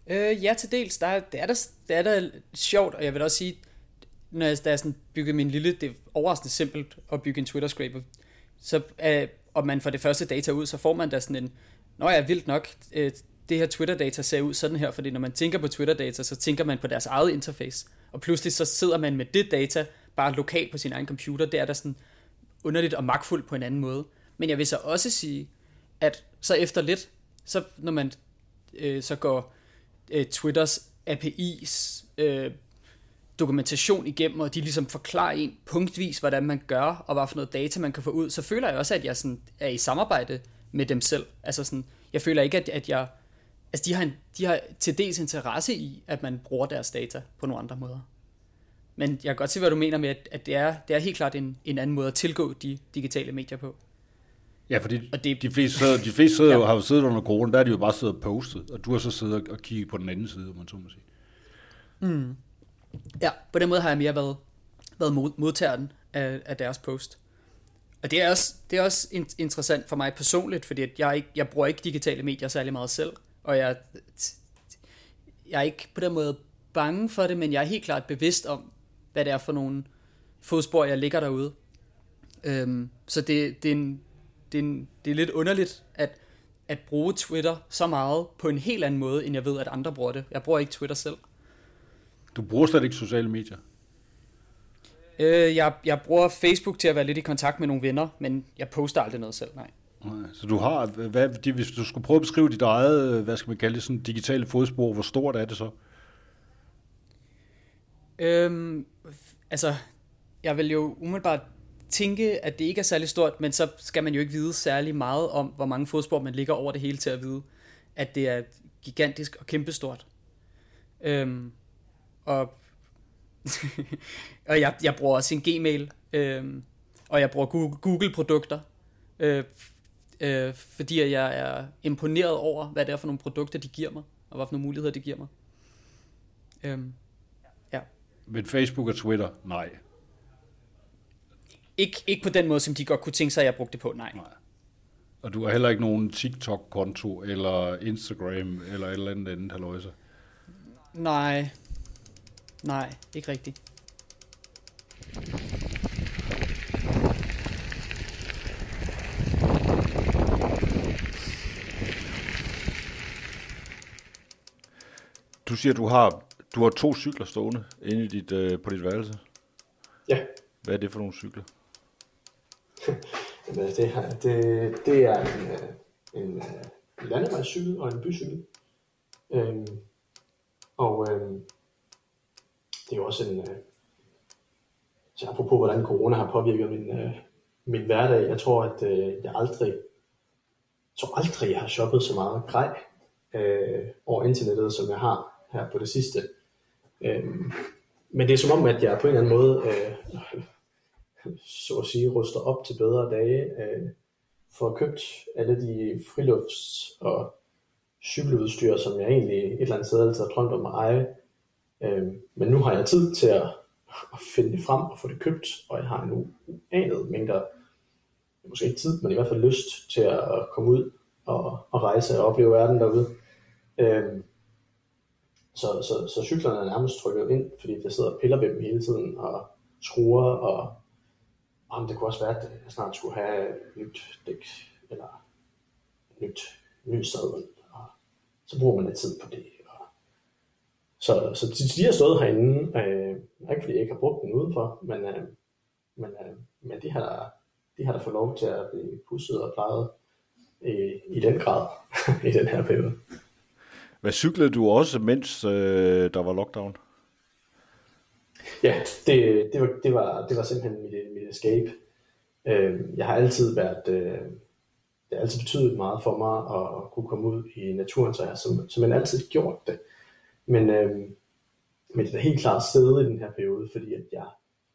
Øh, ja, til dels. Der er, det, er da, det er da sjovt, og jeg vil også sige, når jeg, da jeg sådan bygger min lille, det er overraskende simpelt at bygge en Twitter-scraper, så øh, og man får det første data ud, så får man da sådan en, Nå ja, vildt nok, øh, det her Twitter-data ser ud sådan her, fordi når man tænker på Twitter-data, så tænker man på deres eget interface, og pludselig så sidder man med det data bare lokalt på sin egen computer, det er der sådan underligt og magtfuldt på en anden måde. Men jeg vil så også sige, at så efter lidt, så når man øh, så går øh, Twitters API's øh, dokumentation igennem, og de ligesom forklarer en punktvis, hvordan man gør, og hvad for noget data man kan få ud, så føler jeg også, at jeg sådan er i samarbejde med dem selv. Altså sådan, jeg føler ikke, at, at jeg... Altså de har, en, de har til dels interesse i, at man bruger deres data på nogle andre måder. Men jeg kan godt se, hvad du mener med, at, at det, er, det er helt klart en, en anden måde at tilgå de digitale medier på. Ja, fordi og det, de fleste, sidder, de fleste sidder ja. jo, har jo siddet under corona, der er de jo bare siddet og postet, og du har så siddet og kigget på den anden side, om man så må sige. Mm. Ja, på den måde har jeg mere været, været modtageren af, af deres post. Og det er også, det er også interessant for mig personligt, fordi jeg, ikke, jeg bruger ikke digitale medier særlig meget selv, og jeg, jeg er ikke på den måde bange for det, men jeg er helt klart bevidst om, hvad det er for nogle fodspor, jeg ligger derude. Øhm, så det, det, er en, det, er en, det er lidt underligt, at, at bruge Twitter så meget på en helt anden måde, end jeg ved, at andre bruger det. Jeg bruger ikke Twitter selv. Du bruger slet ikke sociale medier? Øh, jeg, jeg bruger Facebook til at være lidt i kontakt med nogle venner, men jeg poster aldrig noget selv, nej. så du har, hvad, hvis du skulle prøve at beskrive dit eget, hvad skal man kalde det, sådan digitale fodspor, hvor stort er det så? Øhm, altså, jeg vil jo umiddelbart tænke, at det ikke er særlig stort, men så skal man jo ikke vide særlig meget om, hvor mange fodspor man ligger over det hele til at vide, at det er gigantisk og kæmpestort. Øhm, og og jeg, jeg bruger også en Gmail, øhm, og jeg bruger Google-produkter, øh, øh, fordi jeg er imponeret over, hvad det er for nogle produkter, de giver mig, og hvad for nogle muligheder, de giver mig. Øhm, ja. Men Facebook og Twitter, nej. Ikke, ikke på den måde, som de godt kunne tænke sig, at jeg brugte det på, nej. nej. Og du har heller ikke nogen TikTok-konto, eller Instagram, eller et eller andet andet, halløjse? Nej, Nej, ikke rigtigt. Du siger, du har, du har to cykler stående inde i dit, øh, på dit værelse. Ja. Hvad er det for nogle cykler? det, her, det, det er en, øh, en, en øh, landevejscykel og en bycykel. Øhm, og øhm, det er jo også en... Øh, så apropos hvordan corona har påvirket min, øh, min hverdag, jeg tror, at øh, jeg aldrig, jeg tror aldrig, jeg har shoppet så meget grej øh, over internettet, som jeg har her på det sidste. Øh, men det er som om, at jeg på en eller anden måde, øh, så at sige, ruster op til bedre dage, øh, for at købt alle de frilufts- og cykeludstyr, som jeg egentlig et eller andet sted altid har drømt om at eje, Øh, men nu har jeg tid til at, at finde det frem og få det købt, og jeg har en uanet mængder, måske ikke tid, men i hvert fald lyst til at komme ud og, og rejse og opleve verden derude. Øh, så, så, så cyklerne er nærmest trykket ind, fordi jeg sidder og piller ved dem hele tiden og truer, og om det kunne også være, at jeg snart skulle have et nyt dæk, eller et nyt ny sadel, og så bruger man lidt tid på det, så, så de, de har stået herinde, øh, ikke fordi jeg ikke har brugt den udenfor, men, øh, men, øh, men de, har, de har da fået lov til at blive pusset og plejet i, i den grad i den her periode. Hvad cyklede du også, mens øh, der var lockdown? Ja, det, det, var, det, var, det var simpelthen mit, mit escape. Øh, jeg har altid været, øh, det har altid betydet meget for mig at kunne komme ud i naturen, så jeg har som, som altid gjort det. Men, øh, men det er helt klart stedet i den her periode, fordi at jeg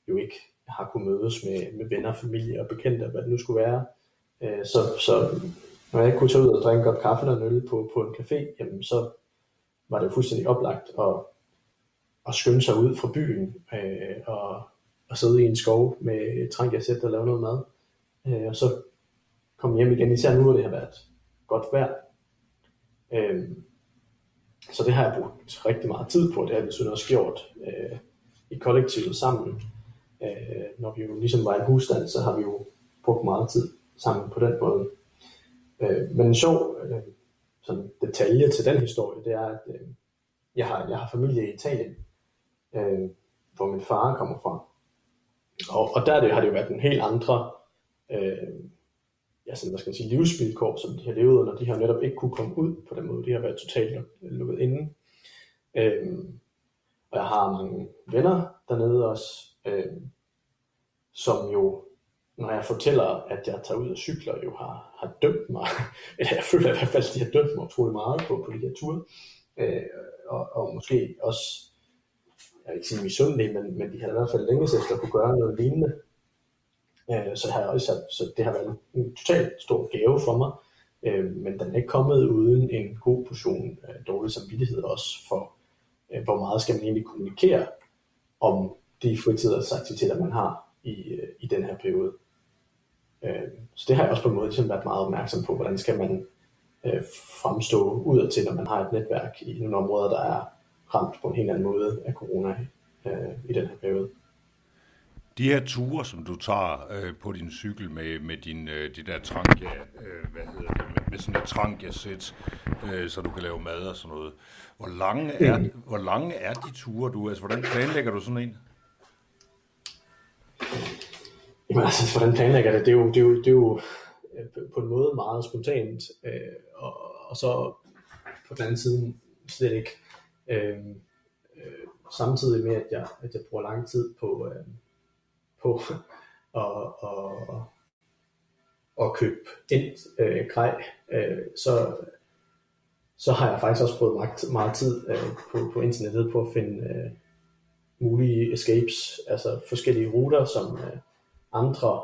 jo ikke har kunnet mødes med, med venner, familie og bekendte, hvad det nu skulle være. Øh, så, så når jeg ikke kunne tage ud og drikke en kop kaffe og en øl på, på en café, jamen så var det fuldstændig oplagt at, at skynde sig ud fra byen øh, og, og sidde i en skov med trængt jeg sætter og lave noget mad. Øh, og så komme hjem igen, især nu, hvor det har været godt vejr. Øh, så det har jeg brugt rigtig meget tid på, det har vi synes også gjort øh, i kollektivet sammen. Øh, når vi jo ligesom var en husstand, så har vi jo brugt meget tid sammen på den måde. Øh, men en sjov øh, sådan detalje til den historie, det er, at øh, jeg, har, jeg har familie i Italien, øh, hvor min far kommer fra. Og, og der det, har det jo været en helt andre øh, ja, sådan, hvad skal man sige, livsvilkår, som de har levet under, de har netop ikke kunne komme ud på den måde. De har været totalt lukket inde. Øhm, og jeg har mange venner dernede også, øhm, som jo, når jeg fortæller, at jeg tager ud og cykler, jo har, har dømt mig, eller jeg føler i hvert fald, at de har dømt mig utrolig meget på, på de her ture, øh, og, og måske også, jeg vil ikke sige misundelige, men, men de har i hvert fald længes efter at kunne gøre noget lignende. Øh, så, har jeg også, så det har været en totalt stor gave for mig, øh, men den er ikke kommet uden en god portion øh, dårlig samvittighed også for, øh, hvor meget skal man egentlig kommunikere om de fritidsaktiviteter, man har i, øh, i den her periode. Øh, så det har jeg også på en måde ligesom været meget opmærksom på, hvordan skal man øh, fremstå udadtil, når man har et netværk i nogle områder, der er ramt på en helt anden måde af corona øh, i den her periode. De her ture, som du tager øh, på din cykel med, med din, øh, de der trangia, øh, hvad hedder det, med, med sådan et trangia-sæt, øh, så du kan lave mad og sådan noget. Hvor lange er, mm. hvor lange er de ture, du? Altså, hvordan planlægger du sådan en? Jamen altså, hvordan planlægger det? Det er jo, det er jo, det er jo øh, på en måde meget spontant, øh, og, og så på den anden side slet ikke. Øh, øh, samtidig med, at jeg, at jeg bruger lang tid på, øh, på at, at, at købe ind øh, grej, øh, så, så har jeg faktisk også brugt meget, meget tid øh, på, på internettet på at finde øh, mulige escapes, altså forskellige ruter, som øh, andre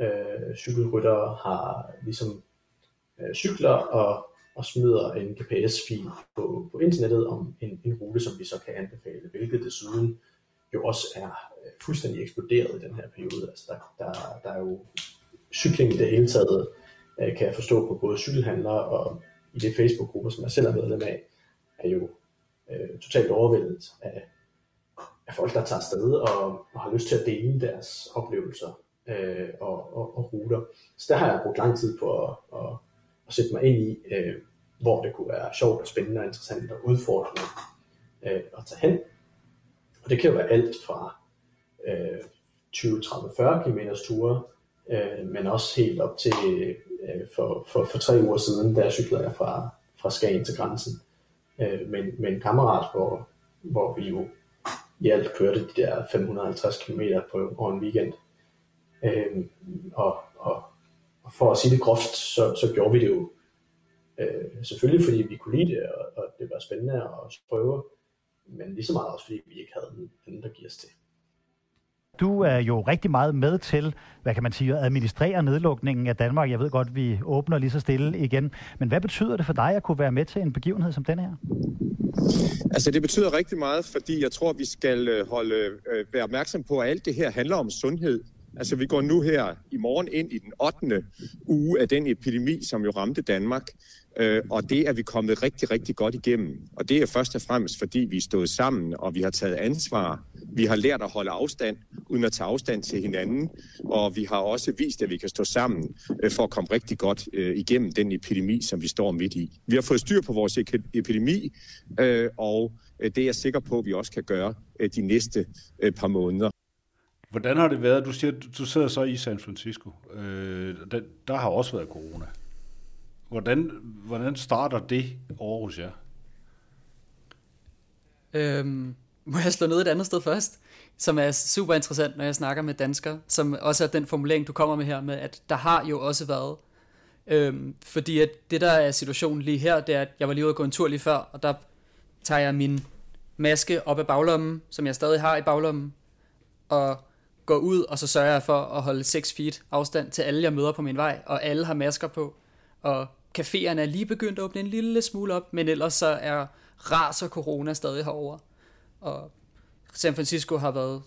øh, cykelryttere har ligesom øh, cykler og, og smider en GPS-fil på, på internettet om en, en rute, som vi så kan anbefale, hvilket desuden jo også er øh, fuldstændig eksploderet i den her periode. Altså der, der, der er jo cykling i det hele taget, øh, kan jeg forstå på både cykelhandlere og i det Facebook-grupper, som jeg selv er medlem af, er jo øh, totalt overvældet af, af folk, der tager afsted og, og har lyst til at dele deres oplevelser øh, og, og, og ruter. Så der har jeg brugt lang tid på at, at, at sætte mig ind i, øh, hvor det kunne være sjovt og spændende og interessant øh, og udfordrende øh, at tage hen. Og det kan jo være alt fra øh, 20, 30, 40 km ture, øh, men også helt op til øh, for, for, for tre uger siden, der cyklede jeg fra, fra Skagen til grænsen øh, med, med en kammerat, hvor, hvor vi jo i alt kørte de der 550 km på over en weekend. Øh, og, og, og for at sige det groft, så, så gjorde vi det jo øh, selvfølgelig fordi vi kunne lide det, og, og det var spændende at prøve, men lige så meget også fordi vi ikke havde nogen, der giver os til. Du er jo rigtig meget med til, hvad kan man sige, at administrere nedlukningen af Danmark. Jeg ved godt, vi åbner lige så stille igen. Men hvad betyder det for dig at kunne være med til en begivenhed som den her? Altså det betyder rigtig meget, fordi jeg tror, vi skal øh, holde, øh, være opmærksom på, at alt det her handler om sundhed. Altså vi går nu her i morgen ind i den 8. uge af den epidemi, som jo ramte Danmark. Øh, og det er vi kommet rigtig, rigtig godt igennem. Og det er først og fremmest, fordi vi er stået sammen, og vi har taget ansvar. Vi har lært at holde afstand, uden at tage afstand til hinanden. Og vi har også vist, at vi kan stå sammen øh, for at komme rigtig godt øh, igennem den epidemi, som vi står midt i. Vi har fået styr på vores epidemi, øh, og øh, det er jeg sikker på, at vi også kan gøre øh, de næste øh, par måneder. Hvordan har det været? Du siger, du sidder så i San Francisco. Øh, der, der har også været corona. Hvordan, hvordan starter det over hos jer? Øhm, må jeg slå noget et andet sted først? Som er super interessant, når jeg snakker med danskere, som også er den formulering, du kommer med her, med at der har jo også været. Øhm, fordi at det, der er situationen lige her, det er, at jeg var lige ude og gå en tur lige før, og der tager jeg min maske op af baglommen, som jeg stadig har i baglommen, og går ud, og så sørger jeg for at holde 6 feet afstand til alle, jeg møder på min vej, og alle har masker på, og caféerne er lige begyndt at åbne en lille smule op, men ellers så er raser corona stadig herover. Og San Francisco har været,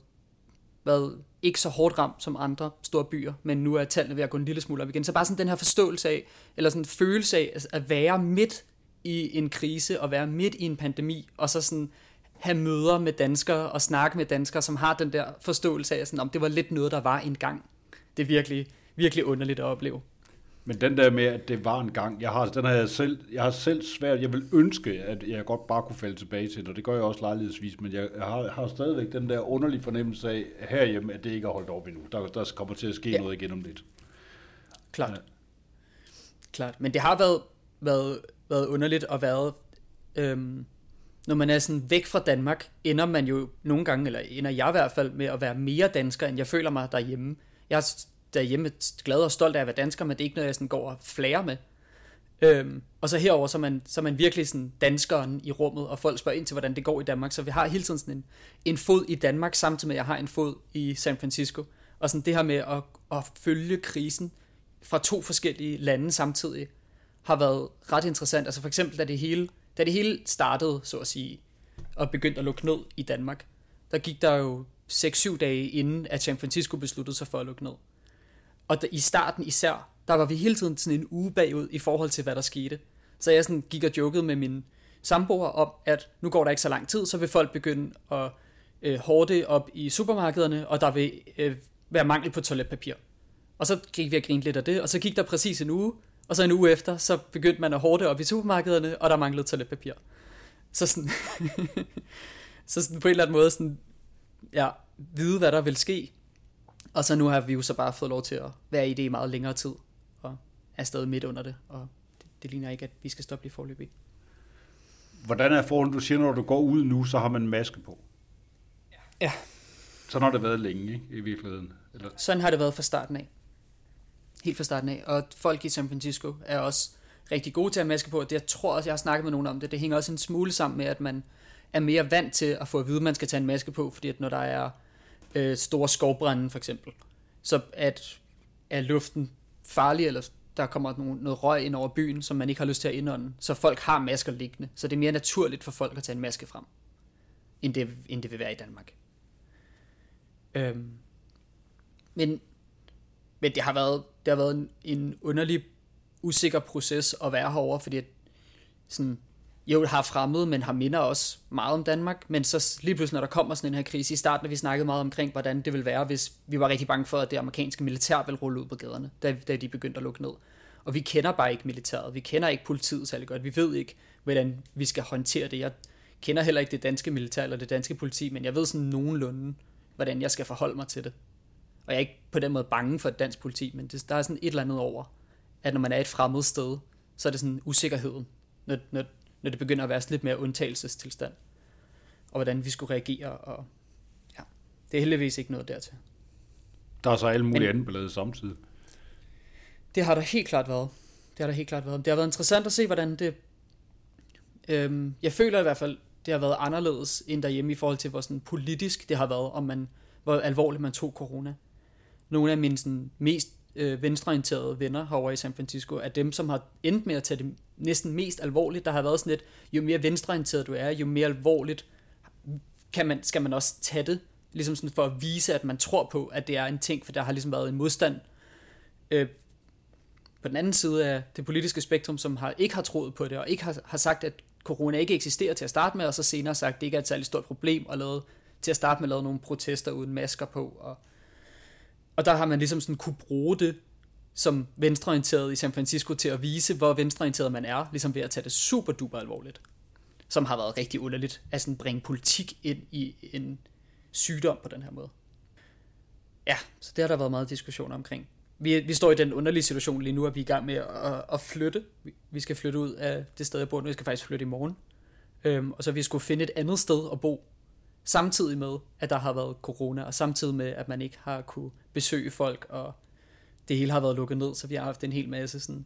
været ikke så hårdt ramt som andre store byer, men nu er tallene ved at gå en lille smule op igen. Så bare sådan den her forståelse af, eller sådan en følelse af at være midt i en krise, og være midt i en pandemi, og så sådan have møder med danskere og snakke med danskere, som har den der forståelse af, sådan, om det var lidt noget, der var engang. Det er virkelig, virkelig underligt at opleve. Men den der med, at det var en gang, jeg har, den har jeg, selv, jeg har selv svært, jeg vil ønske, at jeg godt bare kunne falde tilbage til det, og det gør jeg også lejlighedsvis, men jeg har, har stadigvæk den der underlige fornemmelse af herhjemme, at det ikke er holdt op endnu. Der, der kommer til at ske ja. noget igen om lidt. Klart. klart. Men det har været, været, været underligt at være... Øhm, når man er sådan væk fra Danmark, ender man jo nogle gange, eller ender jeg i hvert fald, med at være mere dansker, end jeg føler mig derhjemme. Jeg er derhjemme glad og stolt af at være dansker, men det er ikke noget, jeg sådan går og flærer med. Øhm, og så herover så er man, så er man virkelig sådan danskeren i rummet, og folk spørger ind til, hvordan det går i Danmark. Så vi har hele tiden sådan en, en fod i Danmark, samtidig med, at jeg har en fod i San Francisco. Og sådan det her med at, at følge krisen fra to forskellige lande samtidig, har været ret interessant. Altså for eksempel, da det hele, da det hele startede, så at sige, og begyndte at lukke ned i Danmark, der gik der jo 6-7 dage inden, at San Francisco besluttede sig for at lukke ned. Og der, i starten især, der var vi hele tiden sådan en uge bagud i forhold til, hvad der skete. Så jeg sådan gik og jokede med min samboer om, at nu går der ikke så lang tid, så vil folk begynde at øh, hårde op i supermarkederne, og der vil øh, være mangel på toiletpapir. Og så gik vi og grinte lidt af det, og så gik der præcis en uge, og så en uge efter, så begyndte man at hårde op i supermarkederne, og der manglede toiletpapir. Så sådan, så sådan på en eller anden måde sådan, ja, vide, hvad der vil ske. Og så nu har vi jo så bare fået lov til at være i det i meget længere tid, og er stadig midt under det, og det, det ligner ikke, at vi skal stoppe lige forløbig. Hvordan er forholdet? Du siger, når du går ud nu, så har man en maske på. Ja. Sådan har det været længe, ikke, i virkeligheden? Eller? Sådan har det været fra starten af. Helt fra starten af. Og folk i San Francisco er også rigtig gode til at have maske på. Det, jeg tror også, jeg har snakket med nogen om det. Det hænger også en smule sammen med, at man er mere vant til at få at vide, at man skal tage en maske på, fordi at når der er øh, store skovbrænde for eksempel, så at, er luften farlig, eller der kommer noget, noget røg ind over byen, som man ikke har lyst til at indånde. Så folk har masker liggende. Så det er mere naturligt for folk at tage en maske frem, end det, end det vil være i Danmark. Øhm, men, men det har været, det har været en, en underlig, usikker proces at være herover, fordi at, sådan, jo har fremmed, men har minder også meget om Danmark, men så lige pludselig, når der kommer sådan en her krise, i starten når vi snakkede meget omkring, hvordan det ville være, hvis vi var rigtig bange for, at det amerikanske militær ville rulle ud på gaderne, da, da de begyndte at lukke ned. Og vi kender bare ikke militæret, vi kender ikke politiet særlig godt, vi ved ikke, hvordan vi skal håndtere det. Jeg kender heller ikke det danske militær eller det danske politi, men jeg ved sådan nogenlunde, hvordan jeg skal forholde mig til det. Og jeg er ikke på den måde bange for dansk politi, men det, der er sådan et eller andet over, at når man er et fremmed sted, så er det sådan usikkerheden, når, når, når det begynder at være sådan lidt mere undtagelsestilstand, og hvordan vi skulle reagere, og ja, det er heldigvis ikke noget dertil. Der er så alle mulige andet billede samtidig. Det har der helt klart været. Det har der helt klart været. Det har været interessant at se, hvordan det... Øhm, jeg føler i hvert fald, det har været anderledes end derhjemme i forhold til, hvor sådan politisk det har været, om man, hvor alvorligt man tog corona. Nogle af mine sådan, mest øh, venstreorienterede venner herovre i San Francisco er dem, som har endt med at tage det næsten mest alvorligt. Der har været sådan lidt, jo mere venstreorienteret du er, jo mere alvorligt kan man, skal man også tage det, ligesom sådan for at vise, at man tror på, at det er en ting, for der har ligesom været en modstand øh, på den anden side af det politiske spektrum, som har, ikke har troet på det, og ikke har, har sagt, at corona ikke eksisterer til at starte med, og så senere sagt, at det ikke er et særligt stort problem, og lavet, til at starte med lavet nogle protester uden masker på. Og, og der har man ligesom sådan kunne bruge det som venstreorienteret i San Francisco til at vise, hvor venstreorienteret man er, ligesom ved at tage det super duper alvorligt. Som har været rigtig underligt, at sådan bringe politik ind i en sygdom på den her måde. Ja, så det har der været meget diskussion omkring. Vi, vi står i den underlige situation lige nu, at vi er i gang med at, at flytte. Vi skal flytte ud af det sted, jeg bor nu. Vi skal faktisk flytte i morgen. Øhm, og så vi skulle finde et andet sted at bo, samtidig med, at der har været corona, og samtidig med, at man ikke har kunne besøge folk, og det hele har været lukket ned, så vi har haft en hel masse sådan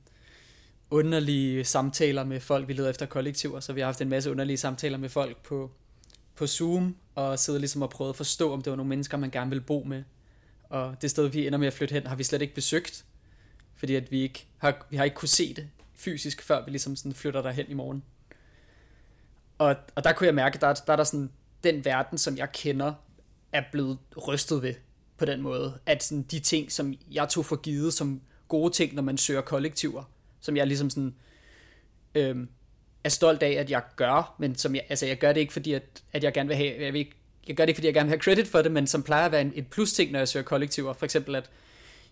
underlige samtaler med folk. Vi leder efter kollektiver, så vi har haft en masse underlige samtaler med folk på, på Zoom, og sidder ligesom og prøvet at forstå, om det var nogle mennesker, man gerne vil bo med. Og det sted, vi ender med at flytte hen, har vi slet ikke besøgt, fordi at vi ikke har, vi har ikke kunne se det fysisk, før vi ligesom sådan flytter derhen i morgen. Og, og der kunne jeg mærke, der, der er der sådan, den verden, som jeg kender, er blevet rystet ved på den måde. At sådan, de ting, som jeg tog for givet som gode ting, når man søger kollektiver, som jeg ligesom sådan, øhm, er stolt af, at jeg gør, men som jeg, altså jeg gør det ikke, fordi at, at jeg gerne vil have, jeg, vil ikke, jeg gør det ikke, fordi jeg gerne vil have credit for det, men som plejer at være en, et plus ting, når jeg søger kollektiver. For eksempel, at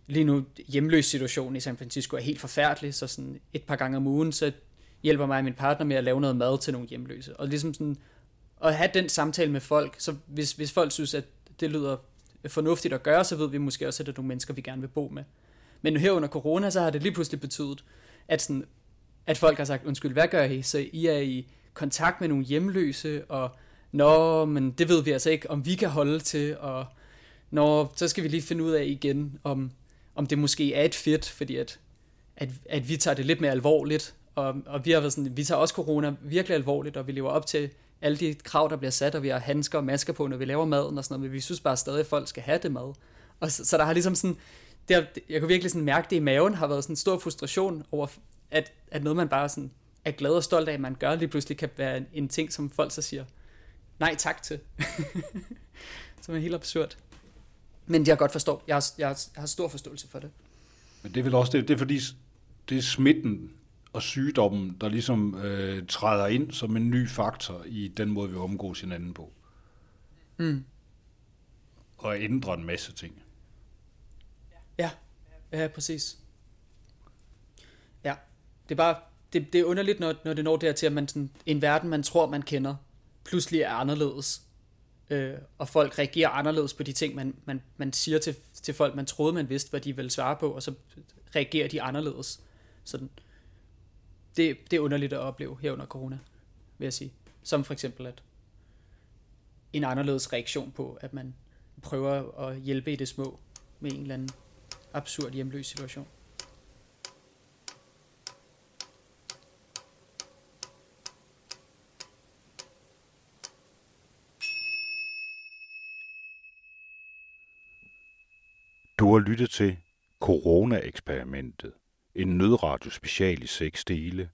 lige nu hjemløs situation i San Francisco er helt forfærdelig, så sådan et par gange om ugen, så hjælper mig og min partner med at lave noget mad til nogle hjemløse. Og ligesom sådan, at have den samtale med folk, så hvis, hvis folk synes, at det lyder fornuftigt at gøre, så ved vi måske også, at det er nogle mennesker, vi gerne vil bo med. Men her under corona, så har det lige pludselig betydet, at, sådan, at folk har sagt, undskyld, hvad gør I? Så I er i kontakt med nogle hjemløse, og nå, men det ved vi altså ikke, om vi kan holde til, og nå, så skal vi lige finde ud af igen, om, om det måske er et fedt, fordi at, at, at vi tager det lidt mere alvorligt, og, og vi har været sådan, vi tager også corona virkelig alvorligt, og vi lever op til alle de krav, der bliver sat, og vi har handsker og masker på, når vi laver maden og sådan noget, men vi synes bare stadig, at folk skal have det mad. Og så, så der har ligesom sådan, det har, jeg kunne virkelig sådan mærke det i maven, har været sådan en stor frustration over, at, at noget man bare sådan er glad og stolt af, at man gør, lige pludselig kan være en, en ting, som folk så siger nej tak til. som er helt absurd. Men jeg godt forstår. Jeg har, jeg, har, jeg har stor forståelse for det. Men det er vel også det, det er fordi, det er smitten og sygdommen, der ligesom øh, træder ind som en ny faktor i den måde, vi omgås hinanden på. Mm. Og ændrer en masse ting. Ja, ja, præcis. Ja, det er bare, det, det er underligt, når, når det når dertil, at man sådan, en verden, man tror, man kender, pludselig er anderledes. Øh, og folk reagerer anderledes på de ting, man, man, man siger til, til folk, man troede, man vidste, hvad de ville svare på, og så reagerer de anderledes. Sådan. Det, det er underligt at opleve her under corona, vil jeg sige. Som for eksempel, at en anderledes reaktion på, at man prøver at hjælpe i det små med en eller anden absurd hjemløs situation. Du har lyttet til Corona-eksperimentet, en nødradiospecial i seks dele.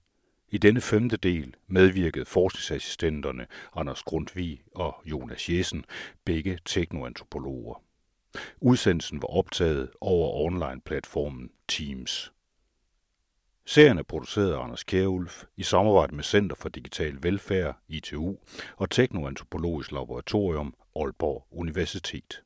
I denne femte del medvirkede forskningsassistenterne Anders Grundtvig og Jonas Jessen, begge teknoantropologer. Udsendelsen var optaget over online-platformen Teams. Serien er produceret af Anders Kjærulf i samarbejde med Center for Digital Velfærd, ITU, og Teknoantropologisk Laboratorium, Aalborg Universitet.